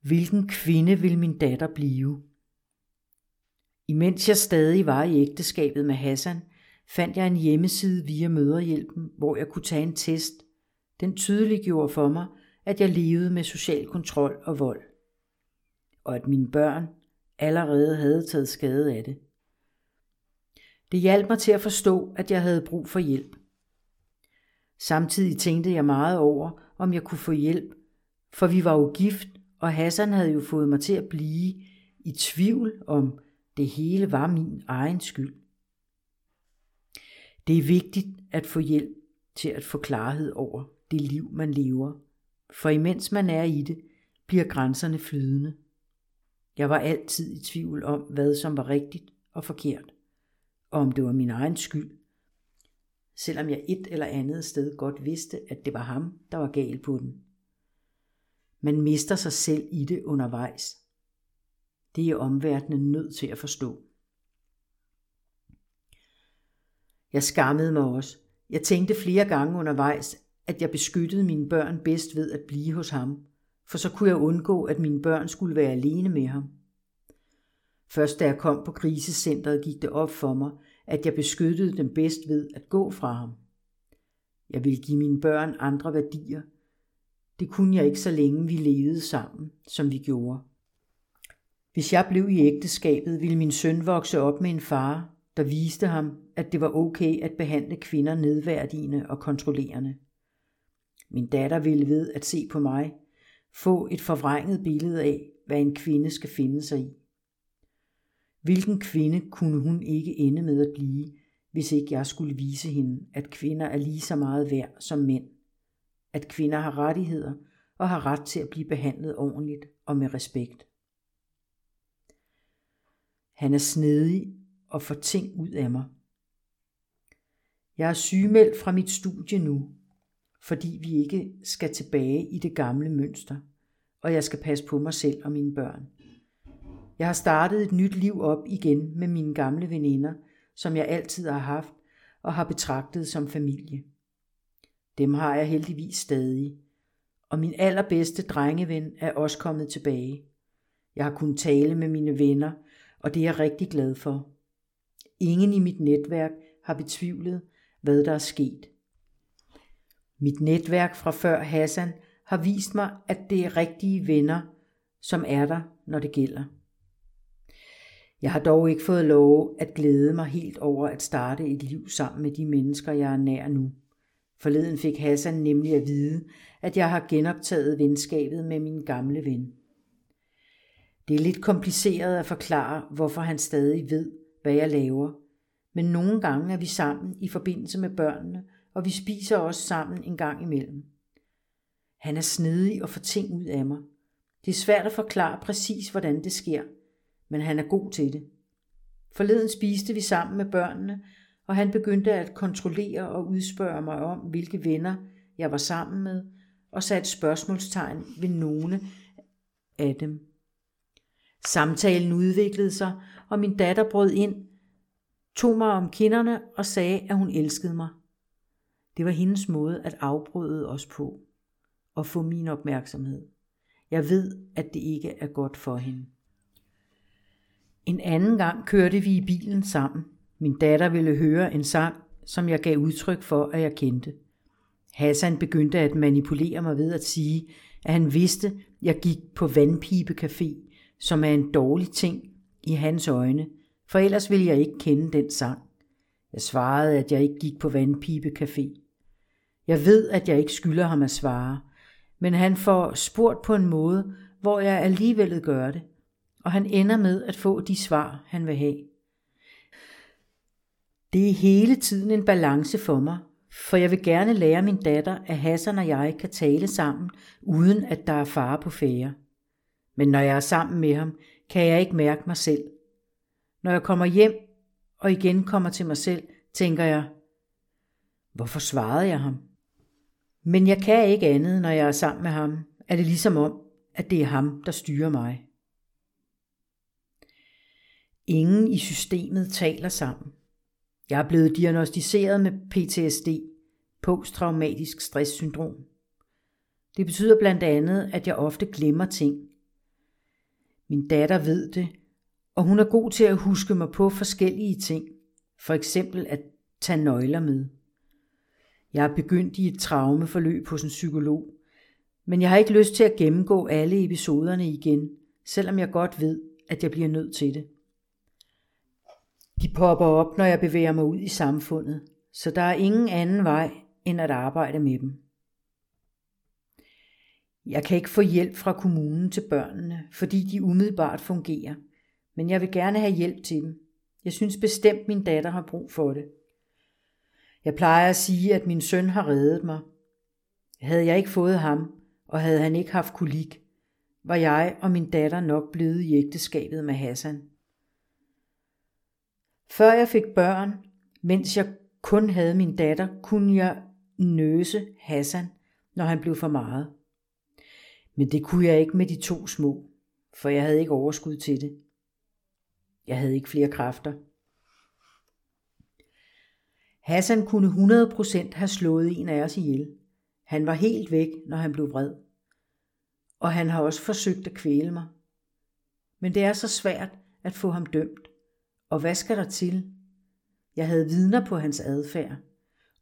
Hvilken kvinde vil min datter blive? Imens jeg stadig var i ægteskabet med Hassan, fandt jeg en hjemmeside via Møderhjælpen, hvor jeg kunne tage en test. Den tydeliggjorde for mig, at jeg levede med social kontrol og vold. Og at mine børn allerede havde taget skade af det. Det hjalp mig til at forstå, at jeg havde brug for hjælp. Samtidig tænkte jeg meget over, om jeg kunne få hjælp, for vi var jo gift og Hassan havde jo fået mig til at blive i tvivl om det hele var min egen skyld. Det er vigtigt at få hjælp til at få klarhed over det liv, man lever, for imens man er i det, bliver grænserne flydende. Jeg var altid i tvivl om, hvad som var rigtigt og forkert, og om det var min egen skyld, selvom jeg et eller andet sted godt vidste, at det var ham, der var gal på den. Man mister sig selv i det undervejs. Det er omverdenen nødt til at forstå. Jeg skammede mig også. Jeg tænkte flere gange undervejs, at jeg beskyttede mine børn bedst ved at blive hos ham, for så kunne jeg undgå, at mine børn skulle være alene med ham. Først da jeg kom på krisecentret, gik det op for mig, at jeg beskyttede dem bedst ved at gå fra ham. Jeg ville give mine børn andre værdier. Det kunne jeg ikke så længe vi levede sammen, som vi gjorde. Hvis jeg blev i ægteskabet, ville min søn vokse op med en far, der viste ham, at det var okay at behandle kvinder nedværdigende og kontrollerende. Min datter ville ved at se på mig, få et forvrænget billede af, hvad en kvinde skal finde sig i. Hvilken kvinde kunne hun ikke ende med at blive, hvis ikke jeg skulle vise hende, at kvinder er lige så meget værd som mænd, at kvinder har rettigheder og har ret til at blive behandlet ordentligt og med respekt. Han er snedig og får ting ud af mig. Jeg er sygemeldt fra mit studie nu, fordi vi ikke skal tilbage i det gamle mønster, og jeg skal passe på mig selv og mine børn. Jeg har startet et nyt liv op igen med mine gamle veninder, som jeg altid har haft og har betragtet som familie. Dem har jeg heldigvis stadig, og min allerbedste drengeven er også kommet tilbage. Jeg har kunnet tale med mine venner, og det er jeg rigtig glad for. Ingen i mit netværk har betvivlet, hvad der er sket. Mit netværk fra før Hassan har vist mig, at det er rigtige venner, som er der, når det gælder. Jeg har dog ikke fået lov at glæde mig helt over at starte et liv sammen med de mennesker, jeg er nær nu. Forleden fik Hassan nemlig at vide, at jeg har genoptaget venskabet med min gamle ven. Det er lidt kompliceret at forklare, hvorfor han stadig ved, hvad jeg laver, men nogle gange er vi sammen i forbindelse med børnene, og vi spiser også sammen en gang imellem. Han er snedig og får ting ud af mig. Det er svært at forklare præcis, hvordan det sker, men han er god til det. Forleden spiste vi sammen med børnene, og han begyndte at kontrollere og udspørge mig om, hvilke venner jeg var sammen med, og satte spørgsmålstegn ved nogle af dem. Samtalen udviklede sig, og min datter brød ind, tog mig om kinderne og sagde, at hun elskede mig. Det var hendes måde at afbryde os på og få min opmærksomhed. Jeg ved, at det ikke er godt for hende. En anden gang kørte vi i bilen sammen. Min datter ville høre en sang, som jeg gav udtryk for, at jeg kendte. Hassan begyndte at manipulere mig ved at sige, at han vidste, at jeg gik på vandpibecafé, som er en dårlig ting i hans øjne, for ellers ville jeg ikke kende den sang. Jeg svarede, at jeg ikke gik på vandpibecafé. Jeg ved, at jeg ikke skylder ham at svare, men han får spurgt på en måde, hvor jeg alligevel gør det, og han ender med at få de svar, han vil have. Det er hele tiden en balance for mig, for jeg vil gerne lære min datter, at Hassan og jeg kan tale sammen, uden at der er fare på fære. Men når jeg er sammen med ham, kan jeg ikke mærke mig selv. Når jeg kommer hjem og igen kommer til mig selv, tænker jeg, hvorfor svarede jeg ham? Men jeg kan ikke andet, når jeg er sammen med ham, er det ligesom om, at det er ham, der styrer mig. Ingen i systemet taler sammen. Jeg er blevet diagnostiseret med PTSD, posttraumatisk stresssyndrom. Det betyder blandt andet, at jeg ofte glemmer ting. Min datter ved det, og hun er god til at huske mig på forskellige ting. For eksempel at tage nøgler med. Jeg er begyndt i et traumeforløb hos en psykolog, men jeg har ikke lyst til at gennemgå alle episoderne igen, selvom jeg godt ved, at jeg bliver nødt til det. De popper op, når jeg bevæger mig ud i samfundet, så der er ingen anden vej end at arbejde med dem. Jeg kan ikke få hjælp fra kommunen til børnene, fordi de umiddelbart fungerer, men jeg vil gerne have hjælp til dem. Jeg synes bestemt, min datter har brug for det. Jeg plejer at sige, at min søn har reddet mig. Havde jeg ikke fået ham, og havde han ikke haft kolik, var jeg og min datter nok blevet i ægteskabet med Hassan. Før jeg fik børn, mens jeg kun havde min datter, kunne jeg nøse Hassan, når han blev for meget. Men det kunne jeg ikke med de to små, for jeg havde ikke overskud til det. Jeg havde ikke flere kræfter. Hassan kunne 100% have slået en af os ihjel. Han var helt væk, når han blev vred. Og han har også forsøgt at kvæle mig. Men det er så svært at få ham dømt. Og hvad skal der til? Jeg havde vidner på hans adfærd.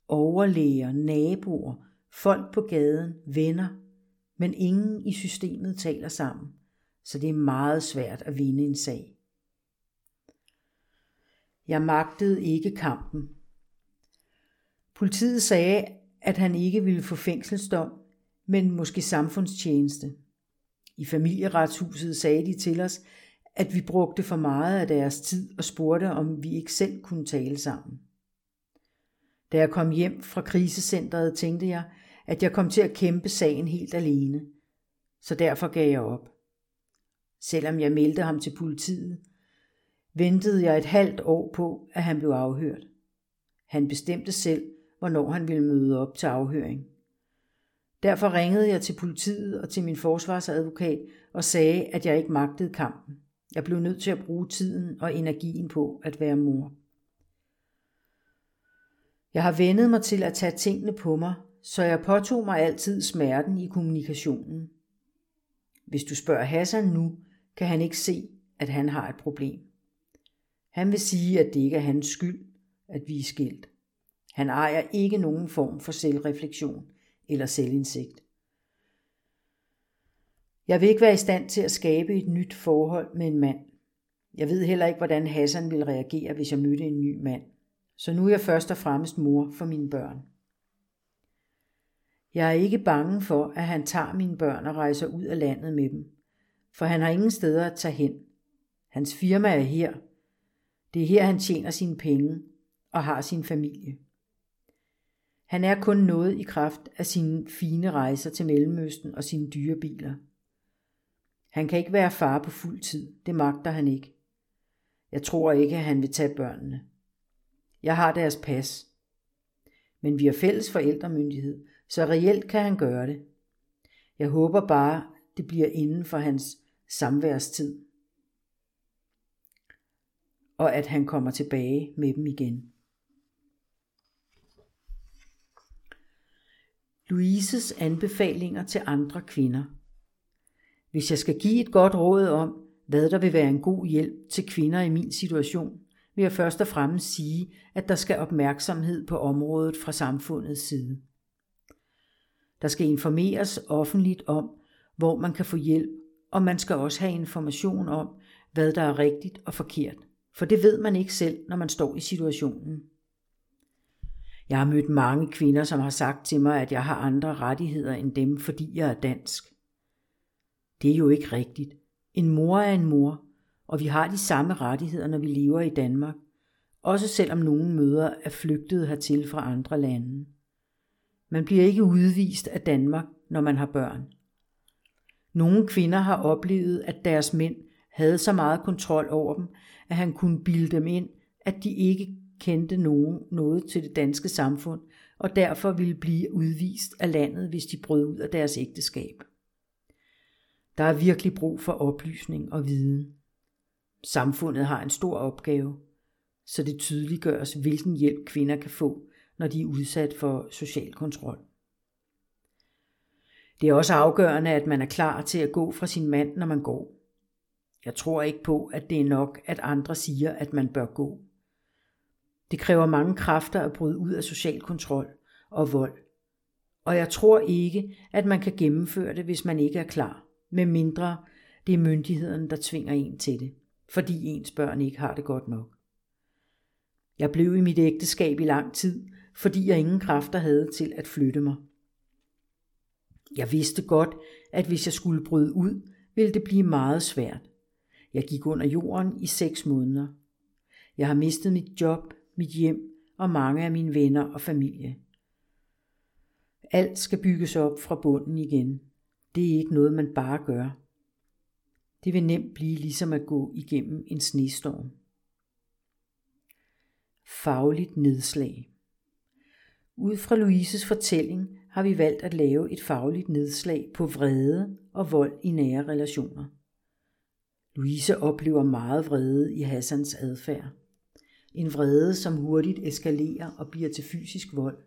Overlæger, naboer, folk på gaden, venner. Men ingen i systemet taler sammen. Så det er meget svært at vinde en sag. Jeg magtede ikke kampen. Politiet sagde, at han ikke ville få fængselsdom, men måske samfundstjeneste. I familieretshuset sagde de til os, at vi brugte for meget af deres tid og spurgte, om vi ikke selv kunne tale sammen. Da jeg kom hjem fra krisecentret, tænkte jeg, at jeg kom til at kæmpe sagen helt alene. Så derfor gav jeg op. Selvom jeg meldte ham til politiet, ventede jeg et halvt år på, at han blev afhørt. Han bestemte selv, hvornår han ville møde op til afhøring. Derfor ringede jeg til politiet og til min forsvarsadvokat og sagde, at jeg ikke magtede kampen. Jeg blev nødt til at bruge tiden og energien på at være mor. Jeg har vendet mig til at tage tingene på mig, så jeg påtog mig altid smerten i kommunikationen. Hvis du spørger Hassan nu, kan han ikke se, at han har et problem. Han vil sige, at det ikke er hans skyld, at vi er skilt. Han ejer ikke nogen form for selvreflektion eller selvindsigt. Jeg vil ikke være i stand til at skabe et nyt forhold med en mand. Jeg ved heller ikke, hvordan Hassan ville reagere, hvis jeg mødte en ny mand. Så nu er jeg først og fremmest mor for mine børn. Jeg er ikke bange for, at han tager mine børn og rejser ud af landet med dem, for han har ingen steder at tage hen. Hans firma er her. Det er her, han tjener sine penge og har sin familie. Han er kun noget i kraft af sine fine rejser til Mellemøsten og sine dyre biler. Han kan ikke være far på fuld tid. Det magter han ikke. Jeg tror ikke, at han vil tage børnene. Jeg har deres pas. Men vi har fælles forældremyndighed, så reelt kan han gøre det. Jeg håber bare, det bliver inden for hans samværstid. Og at han kommer tilbage med dem igen. Louises anbefalinger til andre kvinder. Hvis jeg skal give et godt råd om, hvad der vil være en god hjælp til kvinder i min situation, vil jeg først og fremmest sige, at der skal opmærksomhed på området fra samfundets side. Der skal informeres offentligt om, hvor man kan få hjælp, og man skal også have information om, hvad der er rigtigt og forkert, for det ved man ikke selv, når man står i situationen. Jeg har mødt mange kvinder, som har sagt til mig, at jeg har andre rettigheder end dem, fordi jeg er dansk. Det er jo ikke rigtigt. En mor er en mor, og vi har de samme rettigheder, når vi lever i Danmark, også selvom nogle møder er flygtet hertil fra andre lande. Man bliver ikke udvist af Danmark, når man har børn. Nogle kvinder har oplevet, at deres mænd havde så meget kontrol over dem, at han kunne bilde dem ind, at de ikke kendte nogen noget til det danske samfund, og derfor ville blive udvist af landet, hvis de brød ud af deres ægteskab. Der er virkelig brug for oplysning og viden. Samfundet har en stor opgave, så det tydeliggøres, hvilken hjælp kvinder kan få, når de er udsat for social kontrol. Det er også afgørende, at man er klar til at gå fra sin mand, når man går. Jeg tror ikke på, at det er nok, at andre siger, at man bør gå. Det kræver mange kræfter at bryde ud af social kontrol og vold. Og jeg tror ikke, at man kan gennemføre det, hvis man ikke er klar, med mindre det er myndigheden, der tvinger en til det, fordi ens børn ikke har det godt nok. Jeg blev i mit ægteskab i lang tid, fordi jeg ingen kræfter havde til at flytte mig. Jeg vidste godt, at hvis jeg skulle bryde ud, ville det blive meget svært. Jeg gik under jorden i seks måneder. Jeg har mistet mit job, mit hjem og mange af mine venner og familie. Alt skal bygges op fra bunden igen. Det er ikke noget, man bare gør. Det vil nemt blive ligesom at gå igennem en snestorm. Fagligt nedslag Ud fra Louises fortælling har vi valgt at lave et fagligt nedslag på vrede og vold i nære relationer. Louise oplever meget vrede i Hassans adfærd. En vrede, som hurtigt eskalerer og bliver til fysisk vold.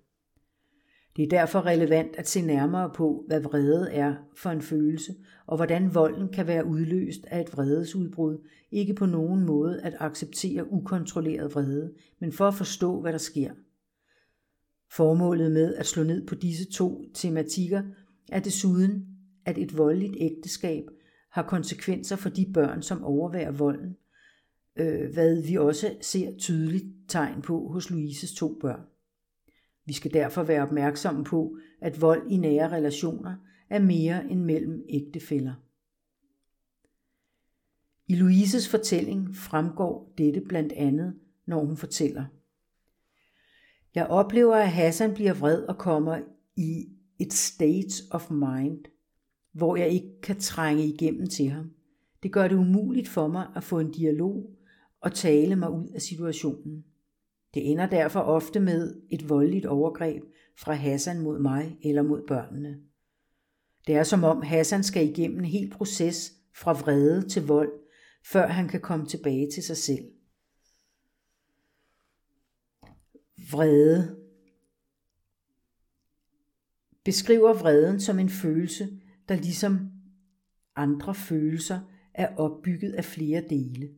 Det er derfor relevant at se nærmere på, hvad vrede er for en følelse, og hvordan volden kan være udløst af et vredesudbrud, ikke på nogen måde at acceptere ukontrolleret vrede, men for at forstå, hvad der sker. Formålet med at slå ned på disse to tematikker er desuden, at et voldeligt ægteskab har konsekvenser for de børn, som overværer volden, øh, hvad vi også ser tydeligt tegn på hos Louises to børn. Vi skal derfor være opmærksomme på, at vold i nære relationer er mere end mellem ægtefæller. I Louises fortælling fremgår dette blandt andet, når hun fortæller. Jeg oplever, at Hassan bliver vred og kommer i et state of mind, hvor jeg ikke kan trænge igennem til ham. Det gør det umuligt for mig at få en dialog og tale mig ud af situationen. Det ender derfor ofte med et voldeligt overgreb fra Hassan mod mig eller mod børnene. Det er som om Hassan skal igennem en hel proces fra vrede til vold, før han kan komme tilbage til sig selv. Vrede beskriver vreden som en følelse, der ligesom andre følelser er opbygget af flere dele.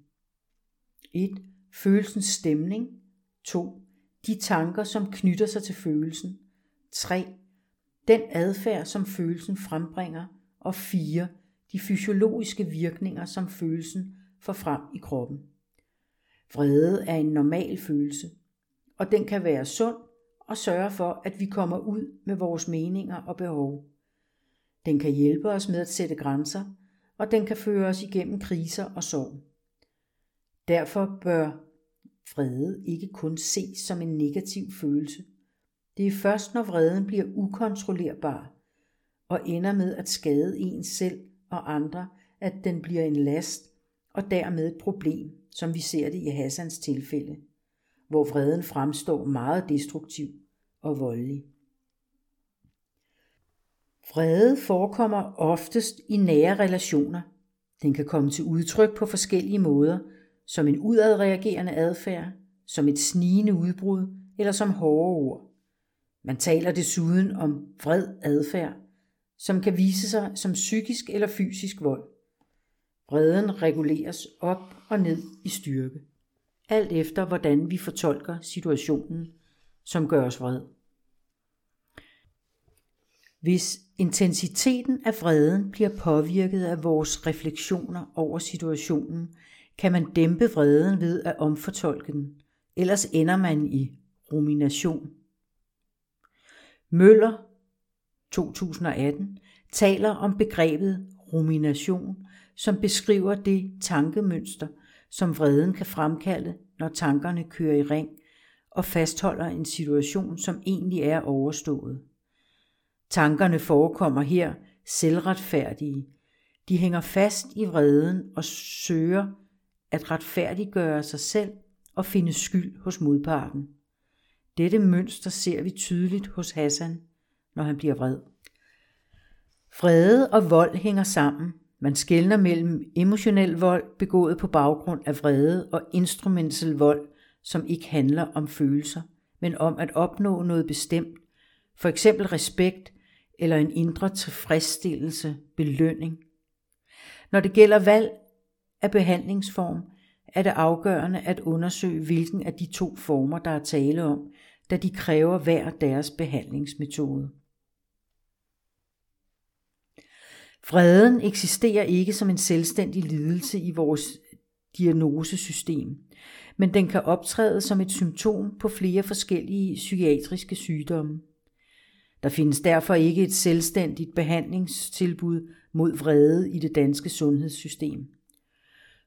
1. Følelsens stemning. 2. De tanker, som knytter sig til følelsen. 3. Den adfærd, som følelsen frembringer. Og 4. De fysiologiske virkninger, som følelsen får frem i kroppen. Vrede er en normal følelse, og den kan være sund og sørge for, at vi kommer ud med vores meninger og behov. Den kan hjælpe os med at sætte grænser, og den kan føre os igennem kriser og sorg. Derfor bør vrede ikke kun ses som en negativ følelse. Det er først, når vreden bliver ukontrollerbar og ender med at skade en selv og andre, at den bliver en last og dermed et problem, som vi ser det i Hassans tilfælde, hvor vreden fremstår meget destruktiv og voldelig. Vrede forekommer oftest i nære relationer. Den kan komme til udtryk på forskellige måder, som en udadreagerende adfærd, som et snigende udbrud eller som hårde ord. Man taler desuden om vred adfærd, som kan vise sig som psykisk eller fysisk vold. Vreden reguleres op og ned i styrke, alt efter hvordan vi fortolker situationen, som gør os vred. Hvis intensiteten af vreden bliver påvirket af vores refleksioner over situationen, kan man dæmpe vreden ved at omfortolke den, ellers ender man i rumination. Møller 2018 taler om begrebet rumination, som beskriver det tankemønster, som vreden kan fremkalde, når tankerne kører i ring og fastholder en situation, som egentlig er overstået. Tankerne forekommer her selvretfærdige. De hænger fast i vreden og søger at retfærdiggøre sig selv og finde skyld hos modparten. Dette mønster ser vi tydeligt hos Hassan, når han bliver vred. Vrede og vold hænger sammen. Man skelner mellem emotionel vold begået på baggrund af vrede og instrumentel vold, som ikke handler om følelser, men om at opnå noget bestemt, for eksempel respekt eller en indre tilfredsstillelse, belønning. Når det gælder valg af behandlingsform, er det afgørende at undersøge, hvilken af de to former, der er tale om, da de kræver hver deres behandlingsmetode. Freden eksisterer ikke som en selvstændig lidelse i vores diagnosesystem, men den kan optræde som et symptom på flere forskellige psykiatriske sygdomme. Der findes derfor ikke et selvstændigt behandlingstilbud mod vrede i det danske sundhedssystem.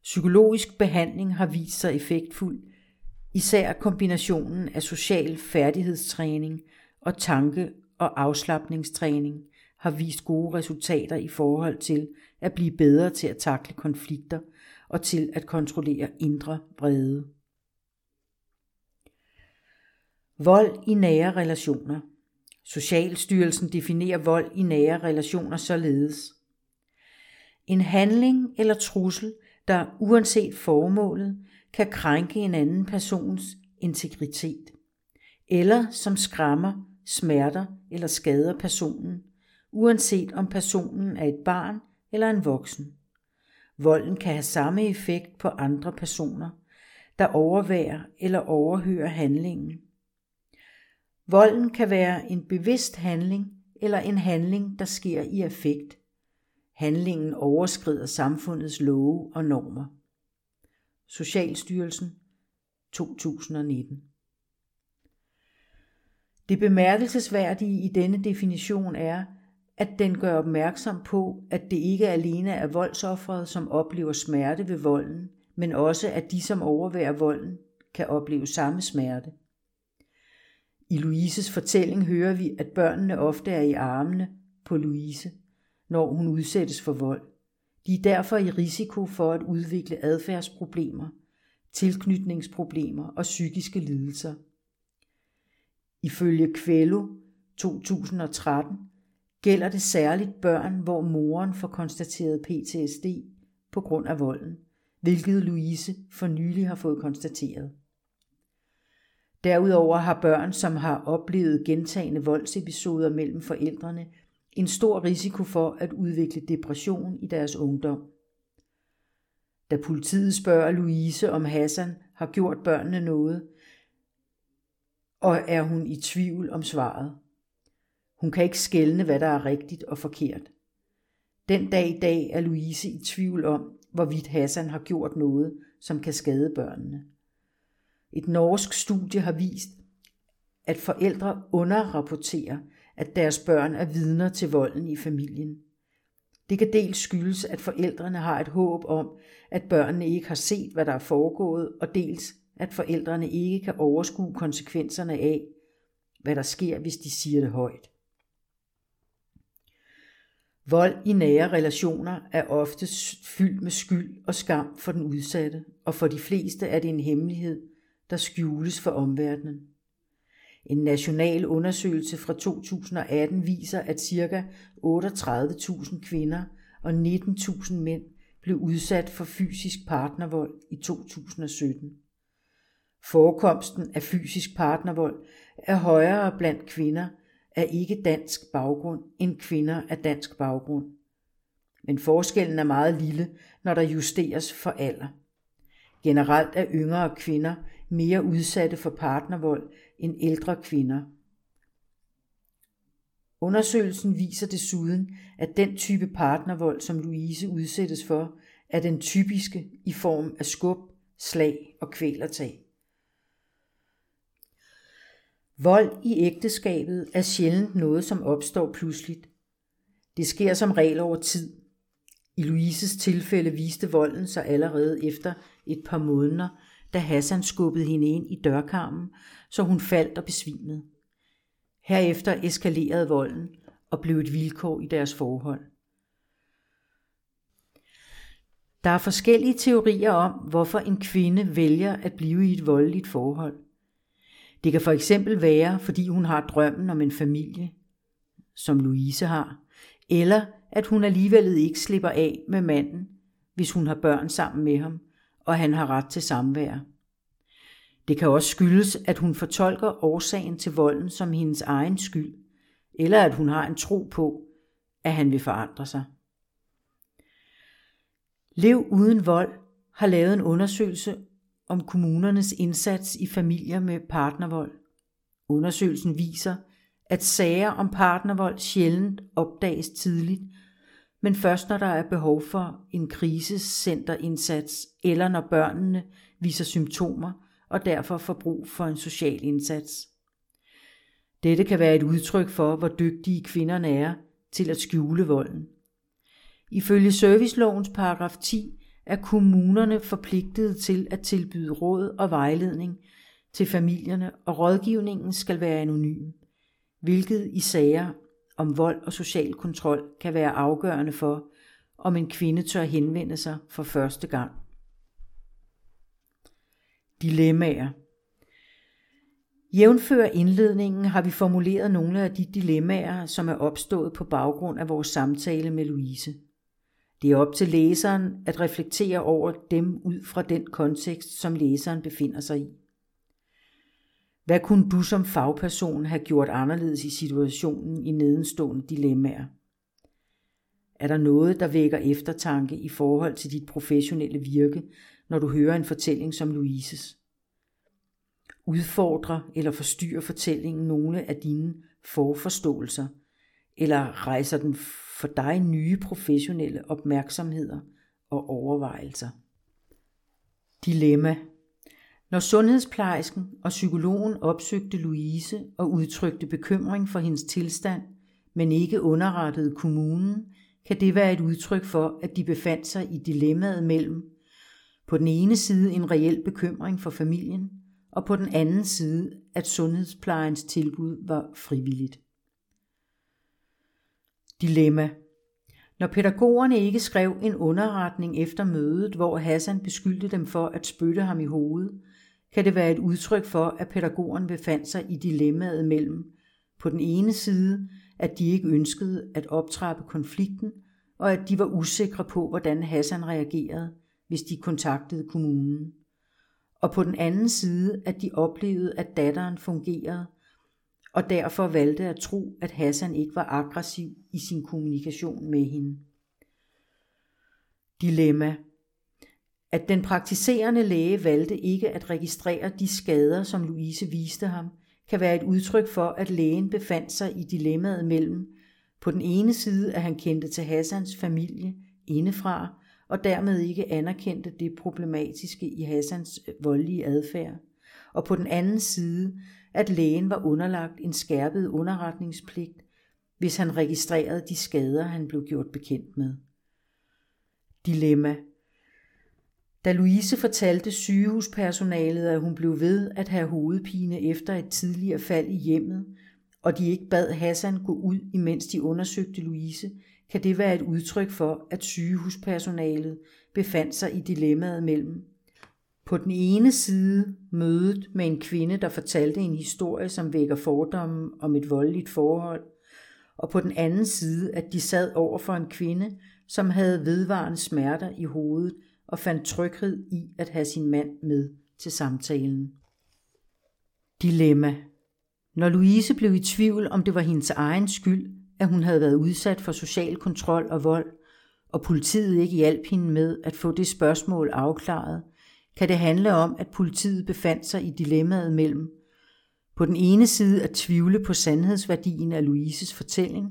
Psykologisk behandling har vist sig effektfuld, især kombinationen af social færdighedstræning og tanke- og afslappningstræning har vist gode resultater i forhold til at blive bedre til at takle konflikter og til at kontrollere indre vrede. Vold i nære relationer. Socialstyrelsen definerer vold i nære relationer således. En handling eller trussel, der uanset formålet kan krænke en anden persons integritet, eller som skræmmer, smerter eller skader personen, uanset om personen er et barn eller en voksen. Volden kan have samme effekt på andre personer, der overværer eller overhører handlingen. Volden kan være en bevidst handling eller en handling, der sker i affekt. Handlingen overskrider samfundets love og normer. Socialstyrelsen 2019 Det bemærkelsesværdige i denne definition er, at den gør opmærksom på, at det ikke alene er voldsofferet, som oplever smerte ved volden, men også at de, som overværer volden, kan opleve samme smerte. I Louises fortælling hører vi, at børnene ofte er i armene på Louise, når hun udsættes for vold. De er derfor i risiko for at udvikle adfærdsproblemer, tilknytningsproblemer og psykiske lidelser. Ifølge Kvælo 2013 gælder det særligt børn, hvor moren får konstateret PTSD på grund af volden, hvilket Louise for nylig har fået konstateret. Derudover har børn, som har oplevet gentagende voldsepisoder mellem forældrene, en stor risiko for at udvikle depression i deres ungdom. Da politiet spørger Louise, om Hassan har gjort børnene noget, og er hun i tvivl om svaret. Hun kan ikke skelne, hvad der er rigtigt og forkert. Den dag i dag er Louise i tvivl om, hvorvidt Hassan har gjort noget, som kan skade børnene. Et norsk studie har vist, at forældre underrapporterer, at deres børn er vidner til volden i familien. Det kan dels skyldes, at forældrene har et håb om, at børnene ikke har set, hvad der er foregået, og dels, at forældrene ikke kan overskue konsekvenserne af, hvad der sker, hvis de siger det højt. Vold i nære relationer er ofte fyldt med skyld og skam for den udsatte, og for de fleste er det en hemmelighed, der skjules for omverdenen. En national undersøgelse fra 2018 viser, at ca. 38.000 kvinder og 19.000 mænd blev udsat for fysisk partnervold i 2017. Forekomsten af fysisk partnervold er højere blandt kvinder af ikke dansk baggrund end kvinder af dansk baggrund. Men forskellen er meget lille, når der justeres for alder. Generelt er yngre kvinder mere udsatte for partnervold end ældre kvinder. Undersøgelsen viser desuden, at den type partnervold, som Louise udsættes for, er den typiske i form af skub, slag og kvælertag. Vold i ægteskabet er sjældent noget, som opstår pludseligt. Det sker som regel over tid. I Louises tilfælde viste volden sig allerede efter et par måneder, da Hassan skubbede hende ind i dørkarmen, så hun faldt og besvimede. Herefter eskalerede volden og blev et vilkår i deres forhold. Der er forskellige teorier om, hvorfor en kvinde vælger at blive i et voldeligt forhold. Det kan for eksempel være, fordi hun har drømmen om en familie, som Louise har, eller at hun alligevel ikke slipper af med manden, hvis hun har børn sammen med ham, og han har ret til samvær. Det kan også skyldes, at hun fortolker årsagen til volden som hendes egen skyld, eller at hun har en tro på, at han vil forandre sig. Lev uden vold har lavet en undersøgelse om kommunernes indsats i familier med partnervold. Undersøgelsen viser, at sager om partnervold sjældent opdages tidligt, men først når der er behov for en krisecenterindsats, eller når børnene viser symptomer og derfor får brug for en social indsats. Dette kan være et udtryk for, hvor dygtige kvinderne er til at skjule volden. Ifølge servicelovens paragraf 10 er kommunerne forpligtede til at tilbyde råd og vejledning til familierne, og rådgivningen skal være anonym, hvilket i sager om vold og social kontrol kan være afgørende for, om en kvinde tør henvende sig for første gang. Dilemmaer Jævnfør indledningen har vi formuleret nogle af de dilemmaer, som er opstået på baggrund af vores samtale med Louise. Det er op til læseren at reflektere over dem ud fra den kontekst, som læseren befinder sig i. Hvad kunne du som fagperson have gjort anderledes i situationen i nedenstående dilemmaer? Er der noget, der vækker eftertanke i forhold til dit professionelle virke, når du hører en fortælling som Louises? Udfordrer eller forstyrrer fortællingen nogle af dine forforståelser, eller rejser den for dig nye professionelle opmærksomheder og overvejelser? Dilemma når sundhedsplejersken og psykologen opsøgte Louise og udtrykte bekymring for hendes tilstand, men ikke underrettede kommunen, kan det være et udtryk for, at de befandt sig i dilemmaet mellem på den ene side en reel bekymring for familien, og på den anden side, at sundhedsplejens tilbud var frivilligt. Dilemma når pædagogerne ikke skrev en underretning efter mødet, hvor Hassan beskyldte dem for at spytte ham i hovedet, kan det være et udtryk for, at pædagogerne befandt sig i dilemmaet mellem på den ene side, at de ikke ønskede at optrappe konflikten, og at de var usikre på, hvordan Hassan reagerede, hvis de kontaktede kommunen. Og på den anden side, at de oplevede, at datteren fungerede, og derfor valgte at tro, at Hassan ikke var aggressiv i sin kommunikation med hende. Dilemma at den praktiserende læge valgte ikke at registrere de skader, som Louise viste ham, kan være et udtryk for, at lægen befandt sig i dilemmaet mellem på den ene side, at han kendte til Hassans familie indefra, og dermed ikke anerkendte det problematiske i Hassans øh, voldelige adfærd, og på den anden side, at lægen var underlagt en skærpet underretningspligt, hvis han registrerede de skader, han blev gjort bekendt med. Dilemma da Louise fortalte sygehuspersonalet, at hun blev ved at have hovedpine efter et tidligere fald i hjemmet, og de ikke bad Hassan gå ud, imens de undersøgte Louise, kan det være et udtryk for, at sygehuspersonalet befandt sig i dilemmaet mellem på den ene side mødet med en kvinde, der fortalte en historie, som vækker fordomme om et voldeligt forhold, og på den anden side, at de sad over for en kvinde, som havde vedvarende smerter i hovedet, og fandt tryghed i at have sin mand med til samtalen. Dilemma. Når Louise blev i tvivl, om det var hendes egen skyld, at hun havde været udsat for social kontrol og vold, og politiet ikke hjalp hende med at få det spørgsmål afklaret, kan det handle om, at politiet befandt sig i dilemmaet mellem på den ene side at tvivle på sandhedsværdien af Louises fortælling,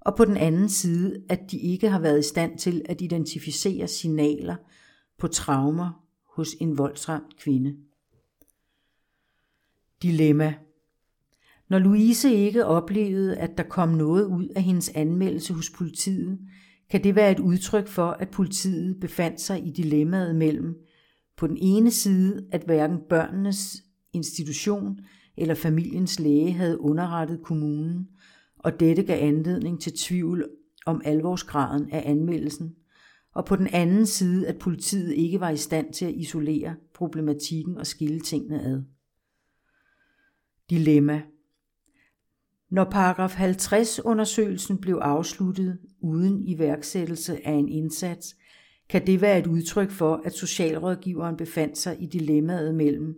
og på den anden side, at de ikke har været i stand til at identificere signaler på traumer hos en voldsramt kvinde. Dilemma når Louise ikke oplevede, at der kom noget ud af hendes anmeldelse hos politiet, kan det være et udtryk for, at politiet befandt sig i dilemmaet mellem på den ene side, at hverken børnenes institution eller familiens læge havde underrettet kommunen, og dette gav anledning til tvivl om alvorsgraden af anmeldelsen, og på den anden side, at politiet ikke var i stand til at isolere problematikken og skille tingene ad. Dilemma når paragraf 50 undersøgelsen blev afsluttet uden iværksættelse af en indsats, kan det være et udtryk for, at socialrådgiveren befandt sig i dilemmaet mellem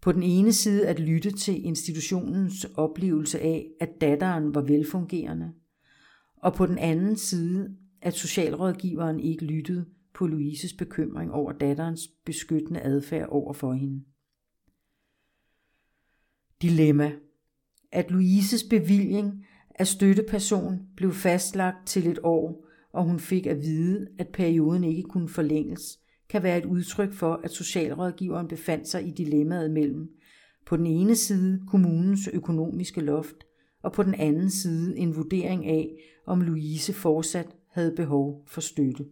på den ene side at lytte til institutionens oplevelse af, at datteren var velfungerende, og på den anden side, at socialrådgiveren ikke lyttede på Louises bekymring over datterens beskyttende adfærd over for hende. Dilemma. At Louises bevilling af støtteperson blev fastlagt til et år, og hun fik at vide, at perioden ikke kunne forlænges, kan være et udtryk for, at socialrådgiveren befandt sig i dilemmaet mellem På den ene side kommunens økonomiske loft, og på den anden side en vurdering af, om Louise fortsat havde behov for støtte.